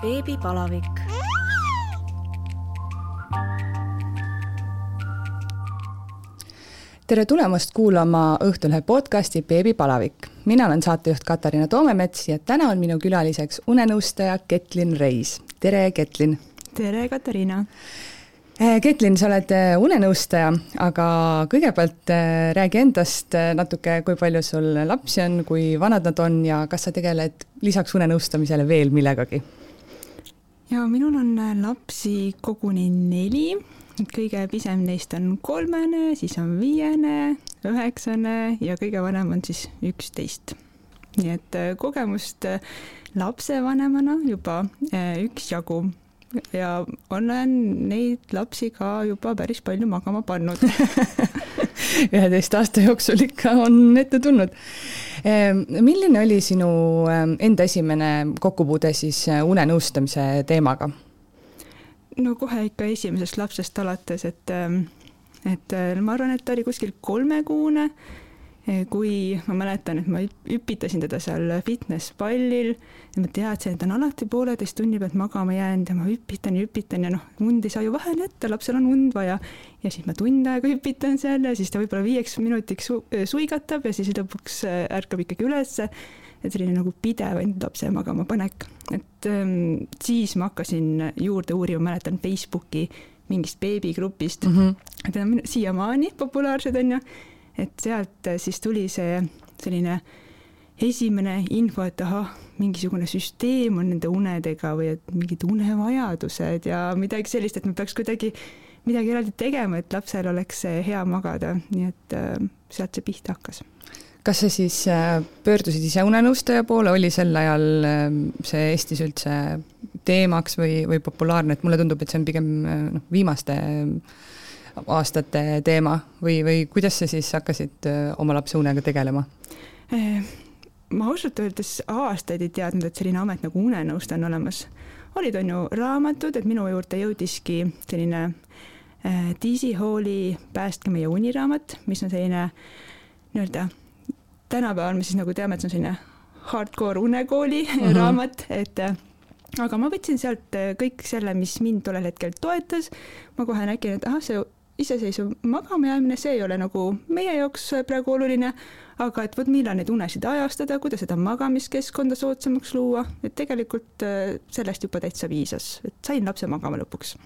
beebipalavik. tere tulemast kuulama Õhtulehe podcasti Beebipalavik. mina olen saatejuht Katariina Toomemets ja täna on minu külaliseks unenõustaja Ketlin Reis. tere, Ketlin! tere, Katariina! Eh, Ketlin, sa oled eh, unenõustaja, aga kõigepealt eh, räägi endast natuke, kui palju sul lapsi on, kui vanad nad on ja kas sa tegeled lisaks unenõustamisele veel millegagi? Ja minul on lapsi koguni neli, kõige pisem neist on kolmene, siis on viiene, üheksane ja kõige vanem on siis üksteist. nii et kogemust lapsevanemana juba üksjagu ja olen neid lapsi ka juba päris palju magama pannud üheteist aasta jooksul ikka on ette tulnud. Ehm, milline oli sinu ehm, enda esimene kokkupuude siis äh, unenõustamise teemaga? no kohe ikka esimesest lapsest alates, et, ehm, et äh, ma arvan, et ta oli kuskil kolmekuune Eh, kui ma mäletan, et ma hüpitasin teda seal fitnesspallil ja ma teadsin, et ta on alati pooleteist tunni pealt magama jäänud ja ma hüpitan ja hüpitan ja noh, und ei saa ju vahele jätta, lapsel on und vaja. ja siis ma tund aega hüpitan seal ja siis ta võib-olla viieks minutiks su eh, suigatab ja siis lõpuks eh, ärkab ikkagi ülesse. et selline nagu pidev ainult lapse magama panek, et ähm, siis ma hakkasin juurde uurima, mäletan Facebooki mingist beebigrupist mm, -hmm. et need on siiamaani populaarsed, on ju et sealt äh, siis tuli see selline esimene info, et ahah, mingisugune süsteem on nende unedega või et mingid unevajadused ja midagi sellist, et me peaks kuidagi midagi eraldi tegema, et lapsel oleks hea magada, nii et äh, sealt see pihta hakkas. kas sa siis äh, pöördusid ise unenõustaja poole, oli sel ajal see Eestis üldse teemaks või, või populaarne, et mulle tundub, et see on pigem noh, viimaste aastate teema või, või kuidas sa siis hakkasid oma lapse unega tegelema? Eh, ma ausalt öeldes aastaid ei teadnud, et selline amet nagu unenõustaja on olemas. olid, on ju, raamatud, et minu juurde jõudiski selline äh, Daisy Halli Päästke meie uniraamat, mis on selline nii-öelda, tänapäeval me siis nagu teame, et see on selline hardcore unekooli mm -hmm. raamat, et aga ma võtsin sealt kõik selle, mis mind tollel hetkel toetas. ma kohe nägin, et ahah, see iseseisev magama jäämine, see ei ole nagu meie jaoks praegu oluline, aga et vot millal neid unesid ajastada, kuidas seda magamiskeskkonda soodsamaks luua, et tegelikult äh, sellest juba täitsa piisas, et sain lapse magama lõpuks.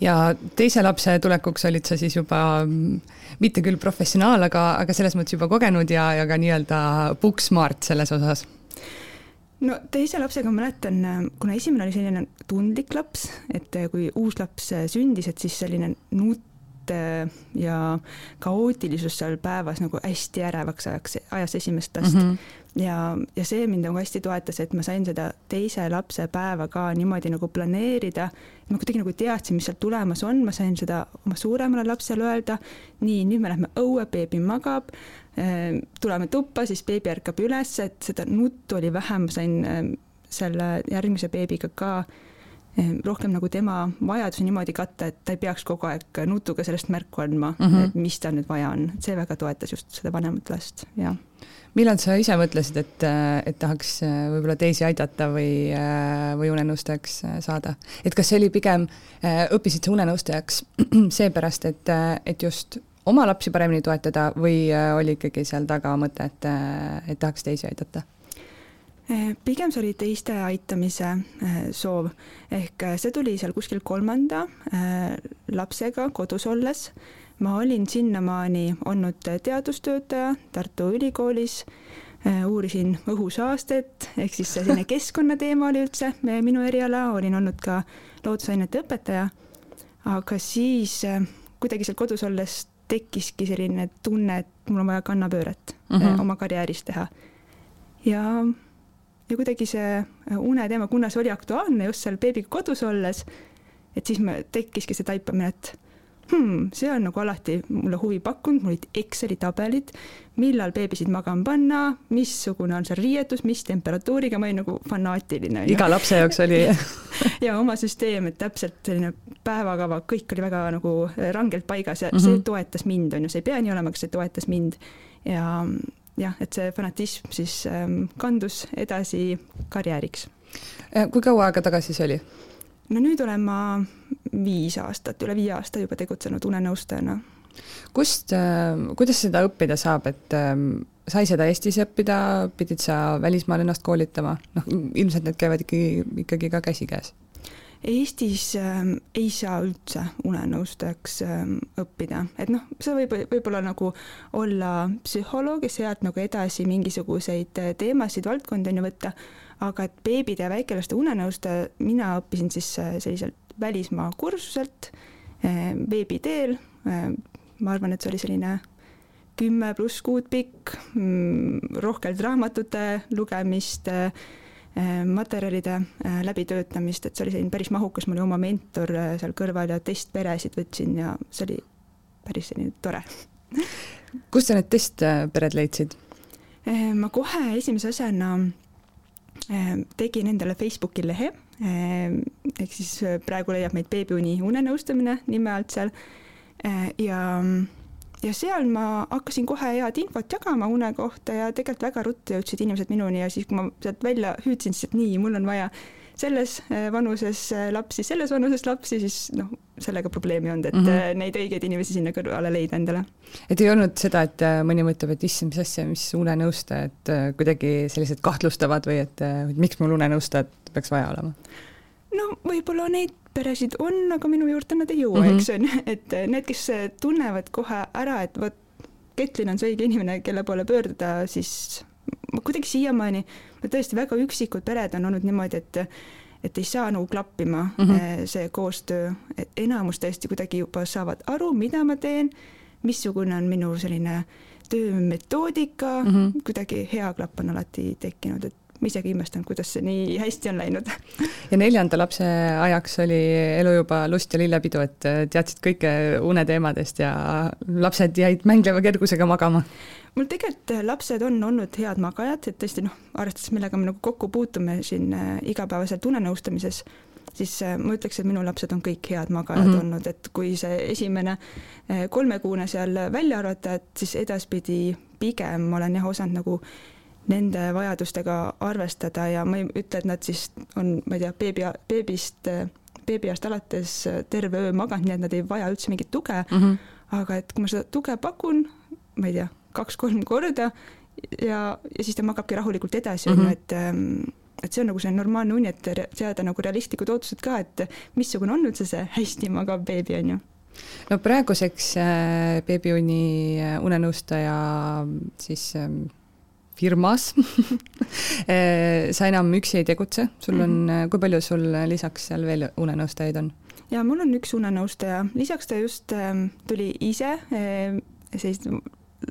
ja teise lapse tulekuks olid sa siis juba mm, mitte küll professionaal, aga, aga selles mõttes juba kogenud ja, ja ka nii-öelda book smart selles osas no teise lapsega ma mäletan, kuna esimene oli selline tundlik laps, et kui uus laps sündis, et siis selline nut mõte ja kaootilisus seal päevas nagu hästi ärevaks ajaks, ajas esimest last mm. -hmm. ja, ja see mind nagu hästi toetas, et ma sain seda teise lapse päeva ka niimoodi nagu planeerida. ma kuidagi nagu teadsin, mis sealt tulemas on, ma sain seda oma suuremale lapsele öelda. nii, nüüd me lähme õue, beebi magab. Ehm, tuleme tuppa, siis beebi ärkab üles, et seda nuttu oli vähem, ma sain ehm, selle järgmise beebiga ka rohkem nagu tema vajadusi niimoodi katta, et ta ei peaks kogu aeg nutuga sellest märku andma mm, -hmm. et mis tal nüüd vaja on, et see väga toetas just seda vanemat last, jah. millal sa ise mõtlesid, et, et tahaks äh, võib-olla teisi aidata või, äh, või unenõustajaks äh, saada? et kas see oli pigem, õppisid sa unenõustajaks seepärast, et, et just oma lapsi paremini toetada või oli ikkagi seal taga mõte, et, et tahaks teisi aidata? Eh, pigem see oli teiste aitamise eh, soov, ehk eh, see tuli seal kuskil kolmanda lapsega kodus olles. ma olin sinnamaani olnud teadustöötaja Tartu Ülikoolis, uurisin õhusaastet, ehk siis selline keskkonnateema oli üldse minu eriala, olin olnud ka loodusainete õpetaja, aga siis kuidagi seal kodus olles tekkiski selline tunne, et mul on vaja kannapööret mhm. -huh. oma karjääris teha. ja ja kuidagi see äh, uneteema, kuna see oli aktuaalne just seal beebiga kodus olles, et siis me, tekkiski see taipamine, et hmm, see on nagu alati mulle huvi pakkunud, mul olid Exceli tabelid, millal beebisid magama panna, missugune on seal riietus, mis temperatuuriga, ma olin nagu fanaatiline. iga lapse jaoks oli ja oma süsteem, et täpselt selline päevakava, kõik oli väga nagu rangelt paigas ja mm -hmm. see toetas mind, on ju, see ei pea nii olema, aga see toetas mind ja jah, et see fanatism siis ähm, kandus edasi karjääriks kui kaua aega tagasi see oli? no nüüd olen ma viis aastat, üle viie aasta juba tegutsenud unenõustajana. kust, kuidas seda õppida saab, et sai seda Eestis õppida, pidid sa välismaal ennast koolitama, noh ilmselt need käivad ikkagi, ikkagi ka käsikäes Eestis ähm, ei saa üldse unenõustajaks ähm, õppida, et noh, sa võib, võib-olla nagu olla psühholoog ja sealt nagu edasi mingisuguseid äh, teemasid, valdkondi on ju võtta, aga et beebide ja väikelaste unenõustaja, mina õppisin siis äh, selliselt välismaa kursuselt äh, veebi teel. Äh,, ma arvan, et see oli selline kümme pluss kuud pikk, mm, rohkelt raamatute lugemist äh,, Äh, materjalide äh, läbitöötamist, et see oli selline päris mahukas, mul oli oma mentor äh, seal kõrval ja testperesid võtsin ja see oli päris selline tore. kust sa need testpered leidsid? ma kohe esimese asjana tegin endale Facebooki lehe, ehk siis praegu leiab meid Beebiuni unenõustamine nime alt seal ja ja seal ma hakkasin kohe head infot jagama une kohta ja tegelikult väga ruttu jõudsid inimesed minuni ja siis, kui ma sealt välja hüüdsin, siis et nii, mul on vaja selles äh, vanuses äh, lapsi, selles vanuses lapsi, siis noh, sellega probleemi ei olnud, et mm -hmm. neid õigeid inimesi sinna kõrvale leida endale. et ei olnud seda, et mõni mõtleb, et issand, mis asja, mis unenõustajad kuidagi sellised kahtlustavad või et miks mul unenõustajat peaks vaja olema? no võib-olla neid peresid on, aga minu juurde nad ei jõua mm, -hmm. eks on, et need, kes tunnevad kohe ära, et vot Ketlin on see õige inimene, kelle poole pöörduda, siis kuidagi siiamaani, tõesti väga üksikud pered on olnud niimoodi, et et ei saa nagu klappima mm -hmm. see koostöö, et enamus tõesti kuidagi juba saavad aru, mida ma teen, missugune on minu selline töömetoodika mm, -hmm. kuidagi hea klapp on alati tekkinud, et ma isegi imestan, kuidas see nii hästi on läinud. ja neljanda lapse ajaks oli elu juba lust ja lillepidu, et teadsid kõike uneteemadest ja lapsed jäid mängleva kergusega magama? mul tegelikult lapsed on olnud head magajad, et tõesti noh, arvestades, millega me nagu kokku puutume siin äh, igapäevaselt unenõustamises, siis äh, ma ütleks, et minu lapsed on kõik head magajad mm -hmm. olnud, et kui see esimene äh, kolmekuune seal välja arvata, et siis edaspidi pigem ma olen jah osanud nagu nende vajadustega arvestada ja ma ei ütle, et nad siis on, ma ei tea, beebi, beebist, beebiajast alates terve öö maganud, nii et nad ei vaja üldse mingit tuge mm, -hmm. aga et kui ma seda tuge pakun, ma ei tea, kaks-kolm korda ja, ja siis ta magabki rahulikult edasi, on ju, mhm. et ähm, et see on nagu see normaalne uni, et seada nagu realistlikud ootused ka, et missugune on üldse see hästi magav beebi, on ju no praeguseks äh, beebiuni äh, unenõustaja siis äh, firmas eh, sa enam üksi ei tegutse, sul on mm, -hmm. kui palju sul lisaks seal veel unenõustajaid on? ja mul on üks unenõustaja, lisaks ta just tuli ise sellist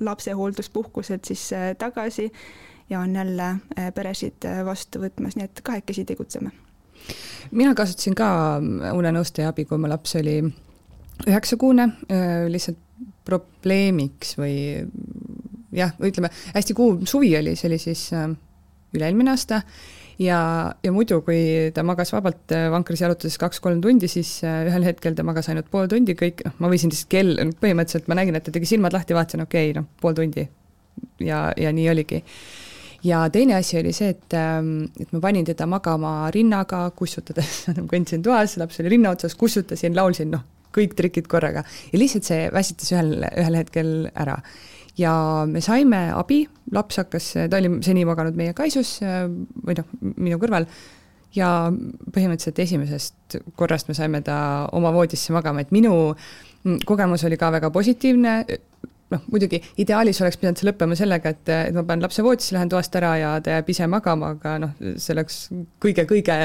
lapsehoolduspuhkuselt siis tagasi ja on jälle peresid vastu võtmas, nii et kahekesi tegutseme. mina kasutasin ka unenõustaja abi, kui mu laps oli üheksakuune lihtsalt probleemiks või jah, ütleme hästi kuum suvi oli, see oli siis äh, üle-eelmine aasta ja, ja muidu, kui ta magas vabalt äh, vankris jalutades kaks-kolm tundi, siis äh, ühel hetkel ta magas ainult pool tundi, kõik, noh, ma võisin lihtsalt kell, põhimõtteliselt ma nägin, et ta tegi silmad lahti, vaatasin, okei okay,, noh, pool tundi. ja, ja nii oligi. ja teine asi oli see, et, ähm, et ma panin teda magama rinnaga, kussutades kõndsin toas, laps oli rinna otsas, kussutasin, laulsin, noh, kõik trikid korraga ja lihtsalt see väsitas ühel, ühel hetkel ära ja me saime abi, laps hakkas, ta oli seni maganud meie kaisus või noh, minu kõrval, ja põhimõtteliselt esimesest korrast me saime ta oma voodisse magama, et minu kogemus oli ka väga positiivne, noh, muidugi ideaalis oleks pidanud see lõppema sellega, et, et ma panen lapse voodisse, lähen toast ära ja ta jääb ise magama, aga noh, see oleks kõige-kõige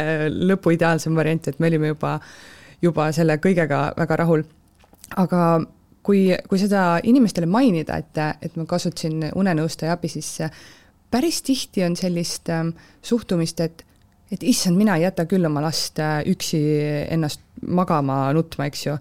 lõpu ideaalsem variant, et me olime juba, juba selle kõigega väga rahul. aga kui, kui seda inimestele mainida, et, et ma kasutasin unenõustaja abi, siis päris tihti on sellist ähm, suhtumist, et et issand, mina ei jäta küll oma last äh, üksi ennast magama nutma, eks ju.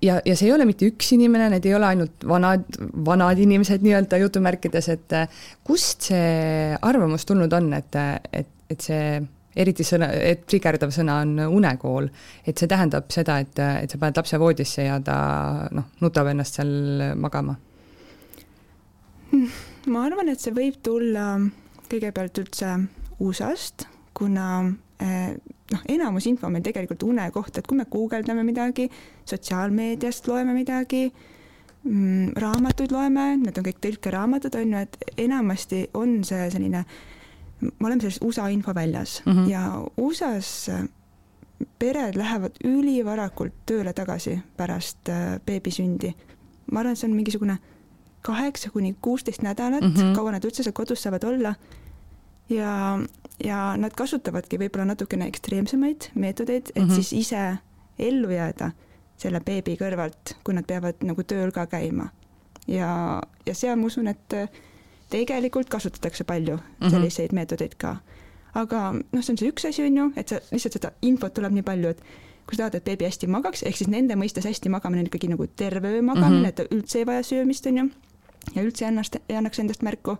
ja, ja see ei ole mitte üks inimene, need ei ole ainult vanad, vanad inimesed nii-öelda jutumärkides, et äh, kust see arvamus tulnud on, et, et, et see eriti sõna, et trigerdav sõna on unekool. et see tähendab seda, et, et sa paned lapse voodisse ja ta noh, nutab ennast seal magama. ma arvan, et see võib tulla kõigepealt üldse USA-st, kuna noh, enamus info meil tegelikult une kohta, et kui me guugeldame midagi, sotsiaalmeediast loeme midagi mm,, raamatuid loeme, need on kõik tõlkeraamatud, on ju, et enamasti on see selline, me oleme selles USA infoväljas mm -hmm. ja USA-s pered lähevad ülivarakult tööle tagasi pärast äh, beebi sündi. ma arvan, et see on mingisugune kaheksa kuni kuusteist nädalat mm, -hmm. kaua nad üldse seal kodus saavad olla. ja, ja nad kasutavadki võib-olla natukene ekstreemsemaid meetodeid, et mm -hmm. siis ise ellu jääda selle beebi kõrvalt, kui nad peavad nagu tööl ka käima. ja, ja seal ma usun, et tegelikult kasutatakse palju selliseid mm -hmm. meetodeid ka. aga noh, see on see üks asi, on ju, et sa lihtsalt seda infot tuleb nii palju, et kui sa tahad, et beebi hästi magaks, ehk siis nende mõistes hästi magamine on ikkagi nagu terve öö magamine mm, -hmm. et ta üldse ei vaja söömist, on ju, ja üldse ei annaks, ei annaks endast märku.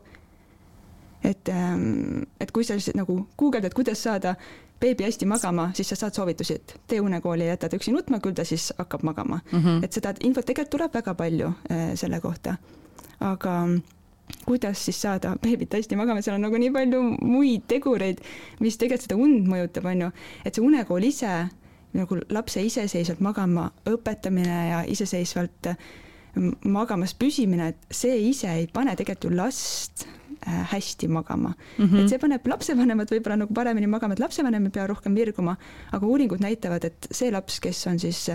et, ähm, et kui sa lihtsalt nagu guugeldad, kuidas saada beebi hästi magama, siis sa saad soovitusi, et tee unekooli ja jäta ta üksi nutma, küll ta siis hakkab magama mm. -hmm. et seda infot tegelikult tuleb väga palju äh, selle kohta. aga kuidas siis saada beebit hästi magama, seal on nagu nii palju muid tegureid, mis tegelikult seda und mõjutab, on ju, et see unekool ise, nagu lapse iseseisvalt magama õpetamine ja iseseisvalt magamas püsimine, et see ise ei pane tegelikult ju last äh, hästi magama mm. -hmm. et see paneb lapsevanemad võib-olla nagu paremini magama, et lapsevanem ei pea rohkem virguma, aga uuringud näitavad, et see laps, kes on siis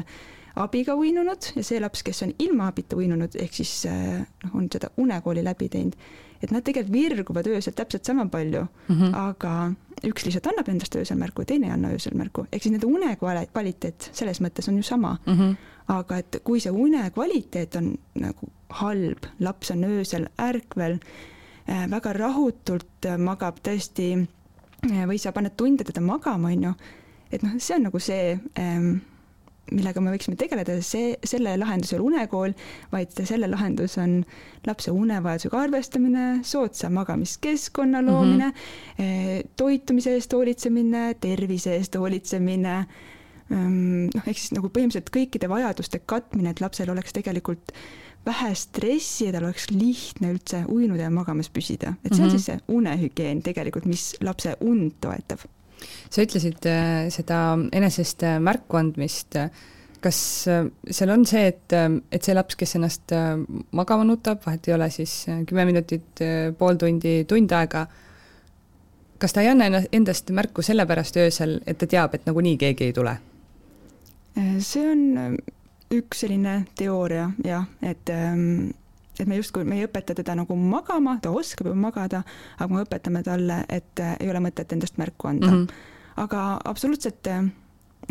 abiga uinunud ja see laps, kes on ilma abita uinunud, ehk siis noh, on seda unekooli läbi teinud, et nad tegelikult virguvad öösel täpselt sama palju mm, -hmm. aga üks lihtsalt annab endast öösel märku, teine ei anna öösel märku, ehk siis nende une kvaliteet selles mõttes on ju sama mm. -hmm. aga et kui see une kvaliteet on nagu halb, laps on öösel ärkvel äh,, väga rahutult magab tõesti äh, või sa paned tunde teda magama, on ju, et noh, see on nagu see ähm, millega me võiksime tegeleda, see, selle lahendus ei ole unekool, vaid selle lahendus on lapse unevajadusega arvestamine, soodsa magamiskeskkonna mhm. loomine mm, -hmm. toitumise eest hoolitsemine, tervise eest hoolitsemine, ehm, noh, ehk siis nagu põhimõtteliselt kõikide vajaduste katmine, et lapsel oleks tegelikult vähe stressi ja tal oleks lihtne üldse uinuda ja magamas püsida, et see on mm -hmm. siis see unehügieen tegelikult, mis lapse und toetab sa ütlesid äh, seda enesest äh, märku andmist, kas äh, seal on see, et, et see laps, kes ennast magama nutab, vahet ei ole siis kümme minutit, pool tundi, tund aega, kas ta ei anna endast märku sellepärast öösel, et ta teab, et nagunii keegi ei tule? see on üks selline teooria jah, et ähm, et me justkui, me ei õpeta teda nagu magama, ta oskab juba magada, aga me õpetame talle, et ei ole mõtet endast märku anda mm. -hmm aga absoluutselt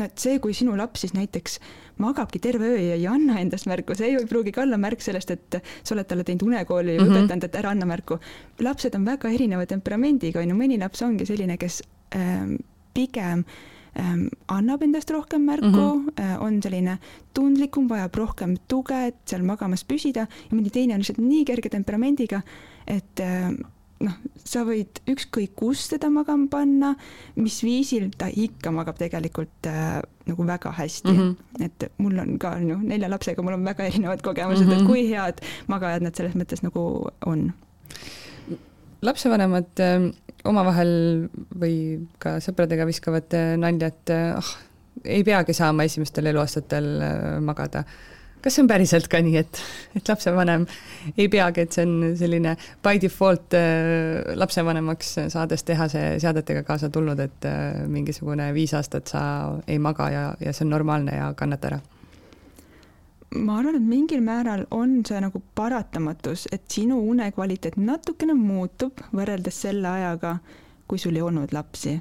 et see, kui sinu laps siis näiteks magabki terve öö ja ei anna endast märku, see ei pruugi ka olla märk sellest, et sa oled talle teinud unekooli või mm -hmm. õpetanud, et ära anna märku. lapsed on väga erineva temperamendiga, on ju, mõni laps ongi selline, kes ähm, pigem ähm, annab endast rohkem märku mm, -hmm. on selline tundlikum, vajab rohkem tuge, et seal magamas püsida ja mõni teine on lihtsalt nii kerge temperamendiga, et äh, noh, sa võid ükskõik kus teda magama panna, mis viisil ta ikka magab tegelikult äh, nagu väga hästi mm. -hmm. et mul on ka on ju nelja lapsega, mul on väga erinevad kogemused mm, -hmm. et mhm. kui head magajad nad selles mõttes nagu on. Lapsevanemad äh, omavahel või ka sõpradega viskavad äh, nalja, et oh,, ei peagi saama esimestel eluaastatel äh, magada kas see on päriselt ka nii, et, et lapsevanem ei peagi, et see on selline by default lapsevanemaks saades teha see seadetega kaasa tulnud, et mingisugune viis aastat sa ei maga ja, ja see on normaalne ja kannata ära? Ma arvan, et mingil määral on see nagu paratamatus, et sinu une kvaliteet natukene muutub võrreldes selle ajaga, kui sul ei olnud lapsi.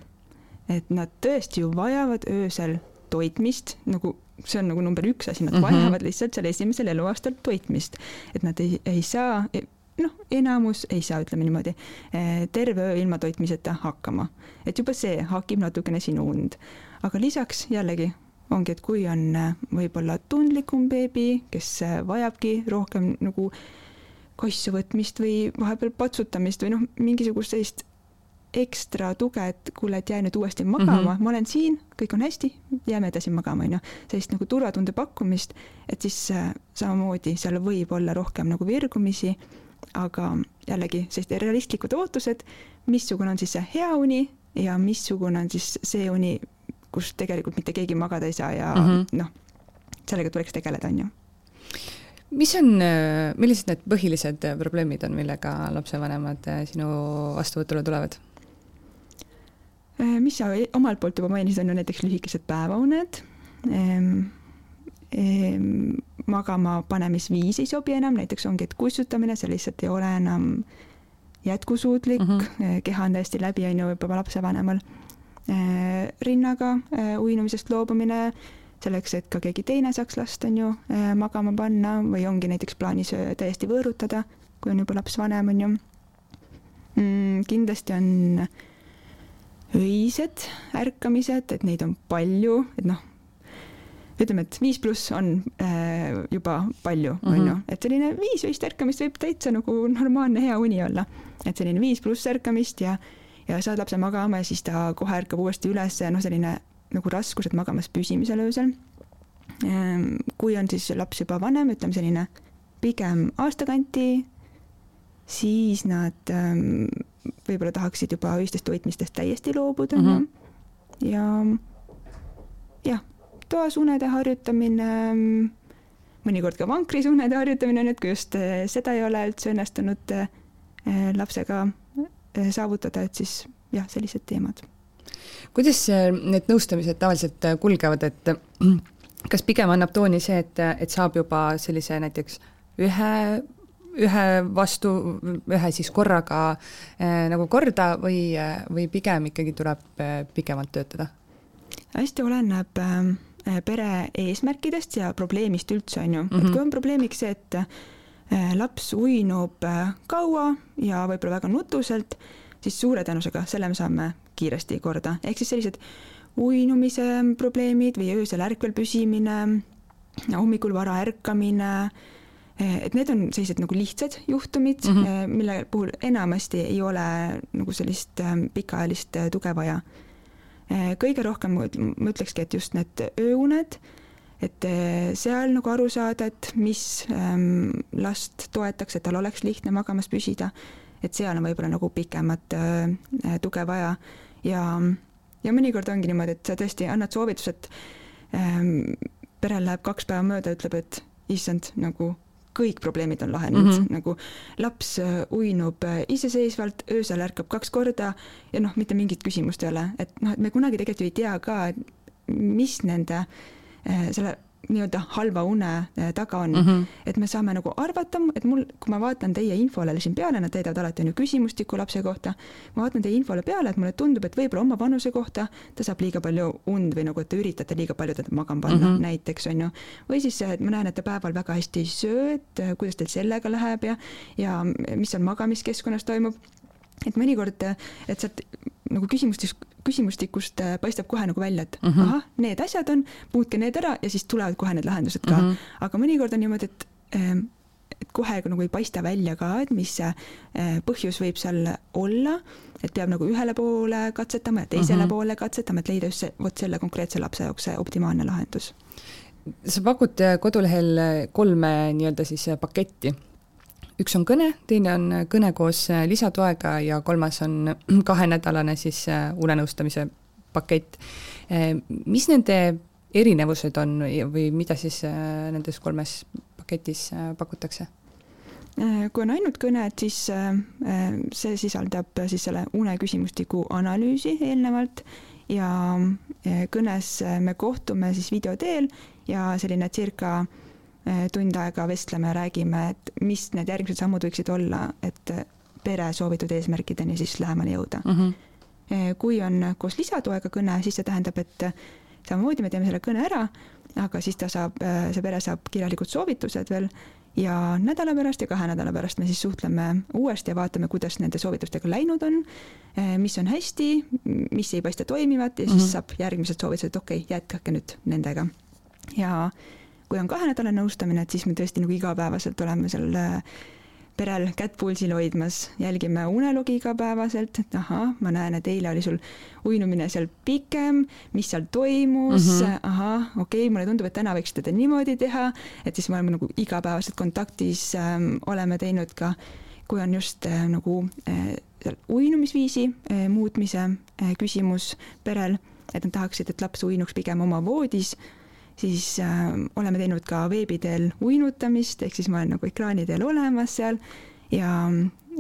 et nad tõesti ju vajavad öösel toitmist nagu see on nagu number üks asi, nad mm -hmm. vajavad lihtsalt seal esimesel eluaastal toitmist, et nad ei, ei saa noh, enamus ei saa, ütleme niimoodi, eh, terve öö ilma toitmiseta hakkama. et juba see hakib natukene sinu und. aga lisaks jällegi ongi, et kui on eh, võib-olla tundlikum beebi, kes eh, vajabki rohkem nagu kossu võtmist või vahepeal patsutamist või noh, mingisugust sellist ekstra tuge, et kuule, et jää nüüd uuesti magama mm, -hmm. ma olen siin, kõik on hästi, jääme edasi magama, on ju. sellist nagu turvatunde pakkumist, et siis äh, samamoodi seal võib olla rohkem nagu virgumisi, aga jällegi sellised realistlikud ootused, missugune on siis see hea uni, ja missugune on siis see uni, kus tegelikult mitte keegi magada ei saa ja mm -hmm. noh, sellega tuleks tegeleda, on ju mis on, millised need põhilised probleemid on, millega lapsevanemad sinu vastuvõtule tulevad? mis sa omalt poolt juba mainisid, on ju näiteks lühikesed päevauned ehm,. Ehm, magama panemisviis ei sobi enam, näiteks ongi, et kussutamine, see lihtsalt ei ole enam jätkusuutlik mm, -hmm. keha on täiesti läbi, on ju, juba lapsevanemal. Ehm, rinnaga uinumisest loobumine selleks, et ka keegi teine saaks last, on ju, äh, magama panna või ongi näiteks plaanis äh, täiesti võõrutada, kui on juba laps vanem, on ju mm,. kindlasti on öised ärkamised, et neid on palju, et noh, ütleme, et viis pluss on äh, juba palju, on ju, mhm. et selline viis öist ärkamist võib täitsa nagu normaalne hea uni olla. et selline viis pluss ärkamist ja, ja saad lapse magama ja siis ta kohe ärkab uuesti üles, noh, selline nagu raskused magamas püsimisel öösel. Ehm, kui on siis laps juba vanem, ütleme selline pigem aastakanti, siis nad ähm, võib-olla tahaksid juba öistest toitmistest täiesti loobuda mm. -hmm. ja jah, toas unede harjutamine, mõnikord ka vankris unede harjutamine, nüüd kui just äh, seda ei ole üldse õnnestunud äh, lapsega saavutada, et siis jah, sellised teemad kuidas need nõustamised tavaliselt äh, kulgevad, et kas pigem annab tooni see, et, et saab juba sellise näiteks ühe, ühe vastu, ühe siis korraga äh, nagu korda või, või pigem ikkagi tuleb äh, pikemalt töötada? hästi oleneb äh, pere eesmärkidest ja probleemist üldse, on ju mm, -hmm. et mhm. kui on probleemiks see, et laps uinub äh, kaua ja võib-olla väga nutuselt, siis suure tõenäosusega selle me saame kiiresti korda, ehk siis sellised uinumise probleemid või öösel ärkvel püsimine, hommikul vara ärkamine, et need on sellised nagu lihtsad juhtumid mm, -hmm. mille puhul enamasti ei ole nagu sellist pikaajalist tuge vaja. Kõige rohkem ma ütlekski, et just need ööuned, et äh, seal nagu aru saada, et mis ähm, last toetaks, et tal oleks lihtne magamas püsida, et seal on võib-olla nagu pikemat tuge vaja. Ja, ja mõnikord ongi niimoodi, et sa tõesti annad soovituse, et ähm, perel läheb kaks päeva mööda, ütleb, et issand, nagu kõik probleemid on lahenenud. Mm, -hmm. nagu laps äh, uinub äh, iseseisvalt, öösel ärkab kaks korda ja noh, mitte mingit küsimust ei ole, et noh, et me kunagi tegelikult ju ei tea ka, mis nende äh, selle nii-öelda halva une eh, taga on mm. -hmm. et me saame nagu arvata, et mul, kui ma vaatan teie infole siin peale, nad täidavad alati on ju küsimustiku lapse kohta, ma vaatan teie infole peale, et mulle tundub, et võib-olla oma vanuse kohta ta saab liiga palju und või nagu, et te üritate liiga palju teda magama panna mm, -hmm. näiteks on ju. või siis, et ma näen, et ta päeval väga hästi ei söö, et eh, kuidas teil sellega läheb ja, ja mis seal magamiskeskkonnas toimub et mõnikord, et sealt nagu küsimustes, küsimustikust äh, paistab kohe nagu välja, et mm -hmm. ahah, need asjad on, muutke need ära ja siis tulevad kohe need lahendused ka mm. -hmm. aga mõnikord on niimoodi, et ähm, et kohe nagu ei paista välja ka, et mis see äh, põhjus võib seal olla, et peab nagu ühele poole katsetama ja teisele mm -hmm. poole katsetama, et leida just see, vot selle konkreetse lapse jaoks see optimaalne lahendus. sa pakud kodulehel kolme nii-öelda siis paketti üks on kõne, teine on kõne koos äh, lisatoega ja kolmas on kahenädalane siis äh, unenõustamise pakett. Äh, mis nende erinevused on või mida siis nendes kolmes paketis pakutakse? kui on ainult kõned, siis see sisaldab siis selle uneküsimustiku analüüsi eelnevalt ja kõnes me kohtume siis video teel ja selline circa tund aega vestleme ja räägime, et mis need järgmised sammud võiksid olla, et pere soovitud eesmärkideni siis lähemale jõuda mm. -hmm. kui on koos lisatoega kõne, siis see tähendab, et samamoodi me teeme selle kõne ära, aga siis ta saab, eh, see pere saab kirjalikud soovitused veel ja nädala pärast ja kahe nädala pärast me siis suhtleme uuesti ja vaatame, kuidas nende soovitustega läinud on, mis on hästi, mis ei paista toimivat ja siis mm -hmm. saab järgmised soovitused, okei okay,, jätkake nüüd nendega. ja kui on kahenädalane nõustamine, et siis me tõesti nagu igapäevaselt oleme seal äh, perel kätt pulsil hoidmas, jälgime unelogi igapäevaselt, et ahah, ma näen, et eile oli sul uinumine seal pikem, mis seal toimus mm, -hmm. ahah, okei okay,, mulle tundub, et täna võiks teda niimoodi teha, et siis me oleme nagu igapäevaselt kontaktis ähm,, oleme teinud ka kui on just äh, nagu äh, uinumisviisi äh, muutmise äh, küsimus perel, et nad tahaksid, et laps uinuks pigem oma voodis, siis äh, oleme teinud ka veebi teel uinutamist, ehk siis ma olen nagu ekraani teel olemas seal ja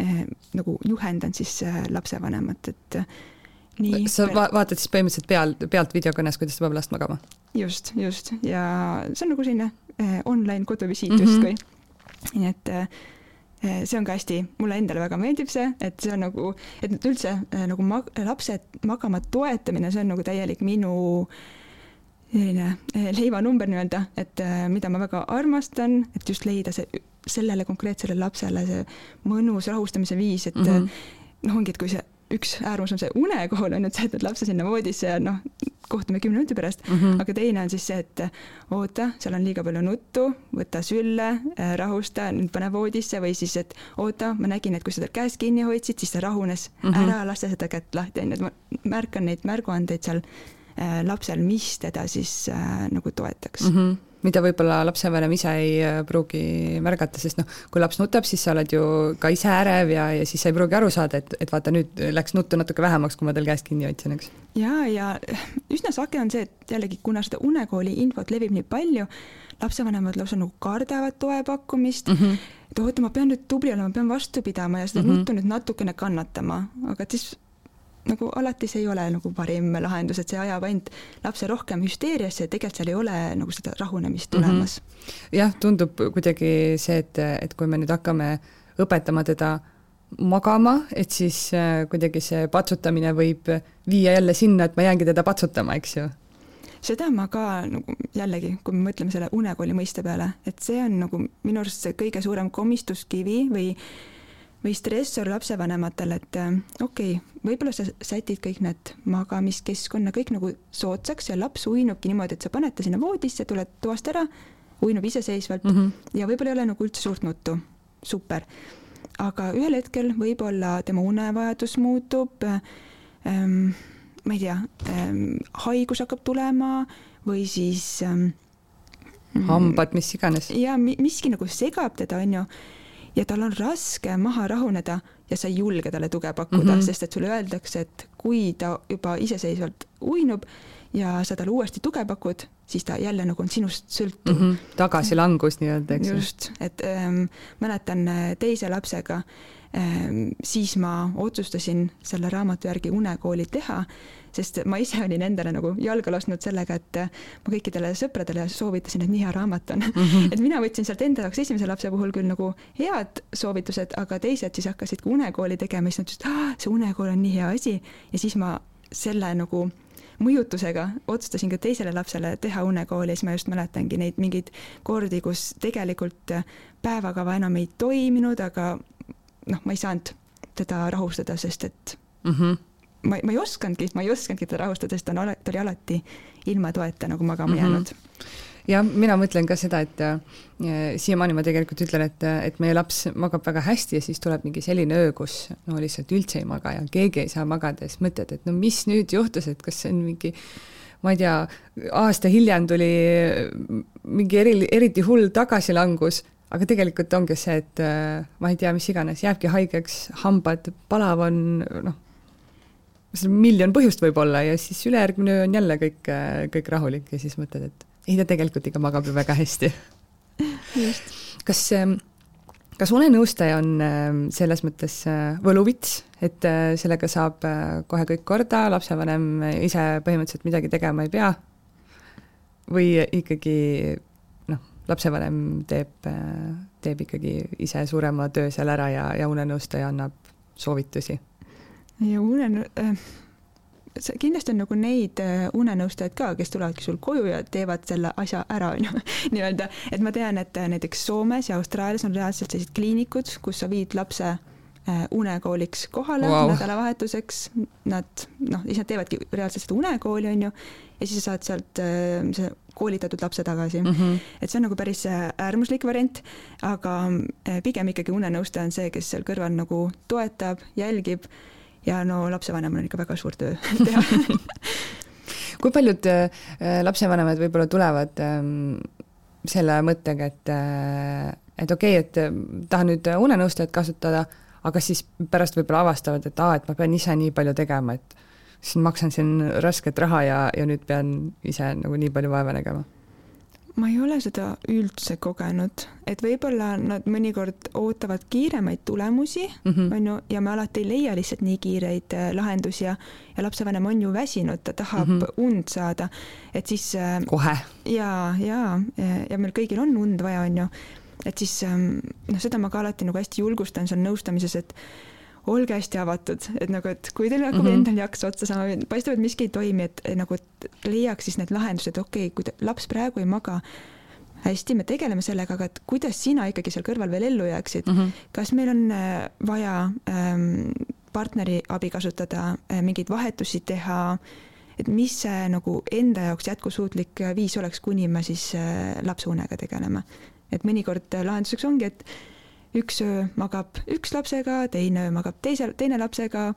äh, nagu juhendan siis äh, lapsevanemat, et äh, nii. sa va vaatad siis põhimõtteliselt peal, pealt videokõnes, kuidas ta paneb last magama? just, just ja see on nagu selline äh, online koduvisiit mm -hmm. justkui. nii et äh, see on ka hästi, mulle endale väga meeldib see, et see on nagu, et üldse äh, nagu mag-, lapse magama toetamine, see on nagu täielik minu selline äh, leivanumber nii-öelda, et äh, mida ma väga armastan, et just leida see sellele konkreetsele lapsele see mõnus rahustamise viis, et mm -hmm. noh, ongi, et kui see üks äärmus on see unekool, on ju, et sa jätad lapse sinna voodisse ja noh, kohtume kümne minuti pärast mm, -hmm. aga teine on siis see, et oota, seal on liiga palju nuttu, võta sülle, rahusta, nüüd pane voodisse või siis, et oota, ma nägin, et kui sa ta käest kinni hoidsid, siis ta rahunes mm, -hmm. ära lase seda kätt lahti, on ju, et ma märkan neid märguandeid seal lapsel, mis teda siis äh, nagu toetaks mm. -hmm mida võib-olla lapsevanem ise ei äh, pruugi märgata, sest noh, kui laps nutab, siis sa oled ju ka ise ärev ja, ja siis sa ei pruugi aru saada, et, et vaata, nüüd läks nuttu natuke vähemaks, kui ma tal käest kinni hoidsin, eks. ja, ja üsna sage on see, et jällegi, kuna seda unekooli infot levib nii palju, lapsevanemad lausa nagu kardavad toe pakkumist mm, -hmm. et oota, ma pean nüüd tubli olema, pean vastu pidama ja seda mm -hmm. nuttu nüüd natukene kannatama, aga siis nagu alati see ei ole nagu parim lahendus, et see ajab ainult lapse rohkem hüsteeriasse ja tegelikult seal ei ole nagu seda rahunemist mhm. tulemas mm. -hmm. jah, tundub kuidagi see, et, et kui me nüüd hakkame õpetama teda magama, et siis äh, kuidagi see patsutamine võib viia jälle sinna, et ma jäängi teda patsutama, eks ju seda ma ka nagu jällegi, kui me mõtleme selle unekooli mõiste peale, et see on nagu minu arust see kõige suurem komistuskivi või või stressor lapsevanematele, et äh, okei okay,, võib-olla sa sätid kõik need magamiskeskkonna kõik nagu soodsaks ja laps uinubki niimoodi, et sa paned ta sinna voodisse, tuled toast ära, uinub iseseisvalt mm -hmm. ja võib-olla ei ole nagu üldse suurt nuttu, super. aga ühel hetkel võib-olla tema unevajadus muutub ähm,, ma ei tea ähm,, haigus hakkab tulema või siis ähm, hambad, mis iganes. ja miski nagu segab teda, on ju ja tal on raske maha rahuneda ja sa ei julge talle tuge pakkuda mm, -hmm. sest et sulle öeldakse, et kui ta juba iseseisvalt uinub ja sa talle uuesti tuge pakud, siis ta jälle nagu on sinust sõltuv mm. -hmm. tagasilangus nii-öelda, eks ju. just, et ähm, mäletan äh, teise lapsega ähm,, siis ma otsustasin selle raamatu järgi unekooli teha sest ma ise olin endale nagu jalga lasknud sellega, et ma kõikidele sõpradele soovitasin, et nii hea raamat on mm. -hmm. et mina võtsin sealt enda jaoks esimese lapse puhul küll nagu head soovitused, aga teised siis hakkasid ka unekooli tegema, siis nad ütlesid, et see unekool on nii hea asi ja siis ma selle nagu mõjutusega otsustasin ka teisele lapsele teha unekooli ja siis ma just mäletangi neid mingeid kordi, kus tegelikult päevakava enam ei toiminud, aga noh, ma ei saanud teda rahustada, sest et mm -hmm ma, ma ei osanudki, ma ei osanudki teda rahustada, sest ta on, ta oli alati ilma toeta nagu magama mm -hmm. jäänud jah, mina mõtlen ka seda, et äh, siiamaani ma tegelikult ütlen, et, et meie laps magab väga hästi ja siis tuleb mingi selline öö, kus no lihtsalt üldse ei maga ja keegi ei saa magada ja siis mõtled, et no mis nüüd juhtus, et kas see on mingi ma ei tea, aasta hiljem tuli mingi eri, eriti hull tagasilangus, aga tegelikult ongi see, et äh, ma ei tea, mis iganes, jääbki haigeks, hambad, palav on, noh miljon põhjust võib olla ja siis ülejärgmine öö on jälle kõik, kõik rahulik ja siis mõtled, et ei, ta tegelikult ikka magab ju väga hästi. kas, ähm, kas unenõustaja on ähm, selles mõttes äh, võluvits, et äh, sellega saab äh, kohe kõik korda, lapsevanem ise põhimõtteliselt midagi tegema ei pea? või ikkagi noh, lapsevanem teeb, teeb ikkagi ise suurema töö seal ära ja, ja unenõustaja annab soovitusi ja unen- äh,, kindlasti on nagu neid äh, unenõustajaid ka, kes tulevadki sul koju ja teevad selle asja ära, on ju, nii-öelda, et ma tean, et äh, näiteks Soomes ja Austraalias on reaalselt sellised kliinikud, kus sa viid lapse äh, unekooliks kohale wow. nädalavahetuseks, nad noh, siis nad teevadki reaalselt seda unekooli, on ju, ja siis sa saad sealt see koolitatud lapse tagasi mm. -hmm. et see on nagu päris äärmuslik variant, aga pigem ikkagi unenõustaja on see, kes seal kõrval nagu toetab, jälgib ja no lapsevanemal on ikka väga suur töö teha. Kui paljud äh, lapsevanemad võib-olla tulevad ähm, selle mõttega, et äh, et okei okay,, et äh, tahan nüüd unenõustajat kasutada, aga siis pärast võib-olla avastavad, et aa, et ma pean ise nii palju tegema, et siis maksan siin rasket raha ja, ja nüüd pean ise nagu nii palju vaeva nägema ma ei ole seda üldse kogenud, et võib-olla nad mõnikord ootavad kiiremaid tulemusi -hmm. on ju, ja me alati ei leia lihtsalt nii kiireid äh, lahendusi ja, ja lapsevanem on ju väsinud, ta tahab mm -hmm. und saada, et siis äh, kohe. ja, ja, ja meil kõigil on und vaja, on ju, et siis ähm, noh, seda ma ka alati nagu hästi julgustan seal nõustamises, et olge hästi avatud, et nagu, et kui teil hakkab mm -hmm. endal jaks otsa saama, paistab, et miski ei toimi, et nagu, et leiaks siis need lahendused, okei okay,, kui ta, laps praegu ei maga, hästi, me tegeleme sellega, aga et kuidas sina ikkagi seal kõrval veel ellu jääksid mm, -hmm. kas meil on äh, vaja ähm, partneri abi kasutada äh,, mingeid vahetusi teha, et mis see nagu enda jaoks jätkusuutlik viis oleks, kuni me siis äh, lapse unega tegeleme. et mõnikord äh, lahenduseks ongi, et üks öö magab üks lapsega, teine öö magab teise, teine lapsega,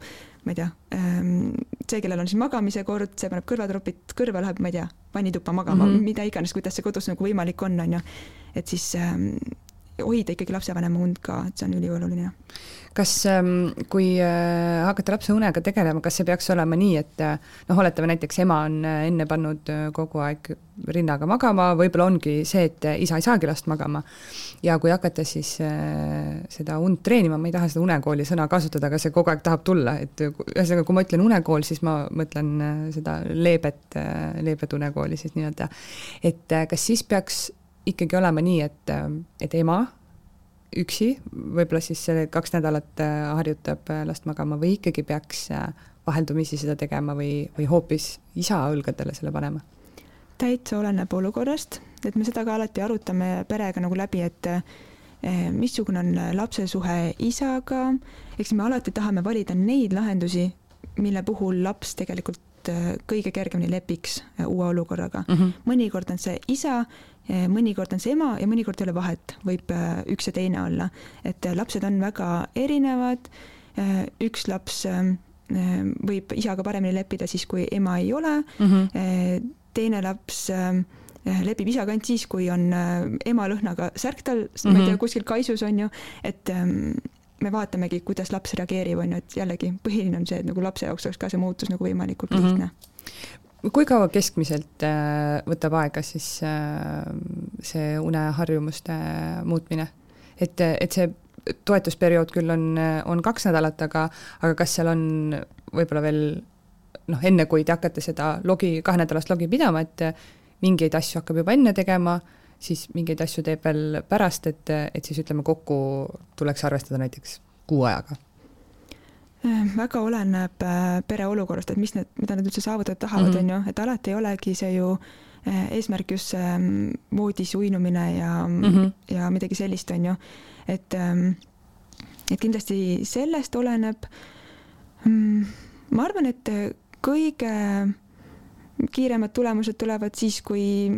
ma ei tea, ähm, see, kellel on siis magamise kord, see paneb kõrvatropid kõrva, läheb, ma ei tea, vannituppa magama mm, -hmm. mida iganes, kuidas see kodus nagu võimalik on, on ju. et siis ähm, hoida ikkagi lapsevanema und ka, et see on ülioluline kas ähm, kui äh, hakata lapse unega tegelema, kas see peaks olema nii, et äh, noh, oletame näiteks ema on äh, enne pannud kogu aeg rinnaga magama, võib-olla ongi see, et isa ei saagi last magama. ja kui hakata siis seda und treenima, ma ei taha seda unekooli sõna kasutada, aga see kogu aeg tahab tulla, et ühesõnaga, kui ma ütlen unekool, siis ma mõtlen seda leebet, leebet unekooli siis nii-öelda. et kas siis peaks ikkagi olema nii, et, et ema üksi, võib-olla siis kaks nädalat äh, harjutab äh, last magama või ikkagi peaks äh, vaheldumisi seda tegema või, või hoopis isa õlgadele selle panema? täitsa oleneb olukorrast, et me seda ka alati arutame perega nagu läbi, et missugune on lapse suhe isaga, eks me alati tahame valida neid lahendusi, mille puhul laps tegelikult kõige kergemini lepiks uue olukorraga mm. -hmm. mõnikord on see isa mõnikord on see ema ja mõnikord ei ole vahet, võib eh, üks ja teine olla. et eh, lapsed on väga erinevad, üks laps võib isaga paremini leppida siis, kui ema ei ole mm, -hmm. teine laps lepib isaga ainult siis, kui on ema lõhnaga särk tal mm, -hmm. ma ei tea, mhm. kuskil kaisus on ju, et me vaatamegi, kuidas laps reageerib, on ju, et jällegi põhiline on see, et nagu lapse jaoks oleks ka see muutus nagu võimalikult mm -hmm. Kui kaua keskmiselt äh, võtab aega siis äh, see uneharjumuste muutmine? et, et see toetusperiood küll on, on kaks nädalat, aga, aga kas seal on võib-olla veel noh, enne kui te hakkate seda logi, kahenädalast logi pidama, et mingeid asju hakkab juba enne tegema, siis mingeid asju teeb veel pärast, et, et siis ütleme, kokku tuleks arvestada näiteks kuu ajaga väga oleneb äh, pere olukorrast, et mis need, mida nad üldse saavutada tahavad, mhm. on ju, et alati ei olegi see ju äh, eesmärk just see mm, voodis uinumine ja mm, -hmm. ja midagi sellist, on ju. et, ähm, et kindlasti sellest oleneb. Mm, ma arvan, et kõige kiiremad tulemused tulevad siis, kui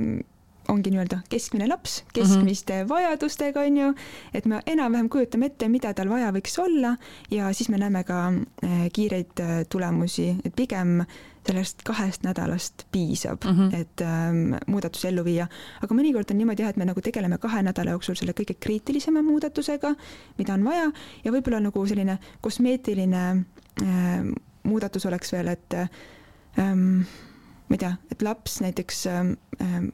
ongi nii-öelda keskmine laps, keskmiste mm -hmm. vajadustega, on ju, et me enam-vähem kujutame ette, mida tal vaja võiks olla ja siis me näeme ka äh, kiireid äh, tulemusi, et pigem sellest kahest nädalast piisab mm, -hmm. et ähm, muudatus ellu viia. aga mõnikord on niimoodi jah, et me nagu tegeleme kahe nädala jooksul selle kõige kriitilisema muudatusega, mida on vaja ja võib-olla nagu selline kosmeetiline äh, muudatus oleks veel, et ähm, ma ei tea, et laps näiteks ähm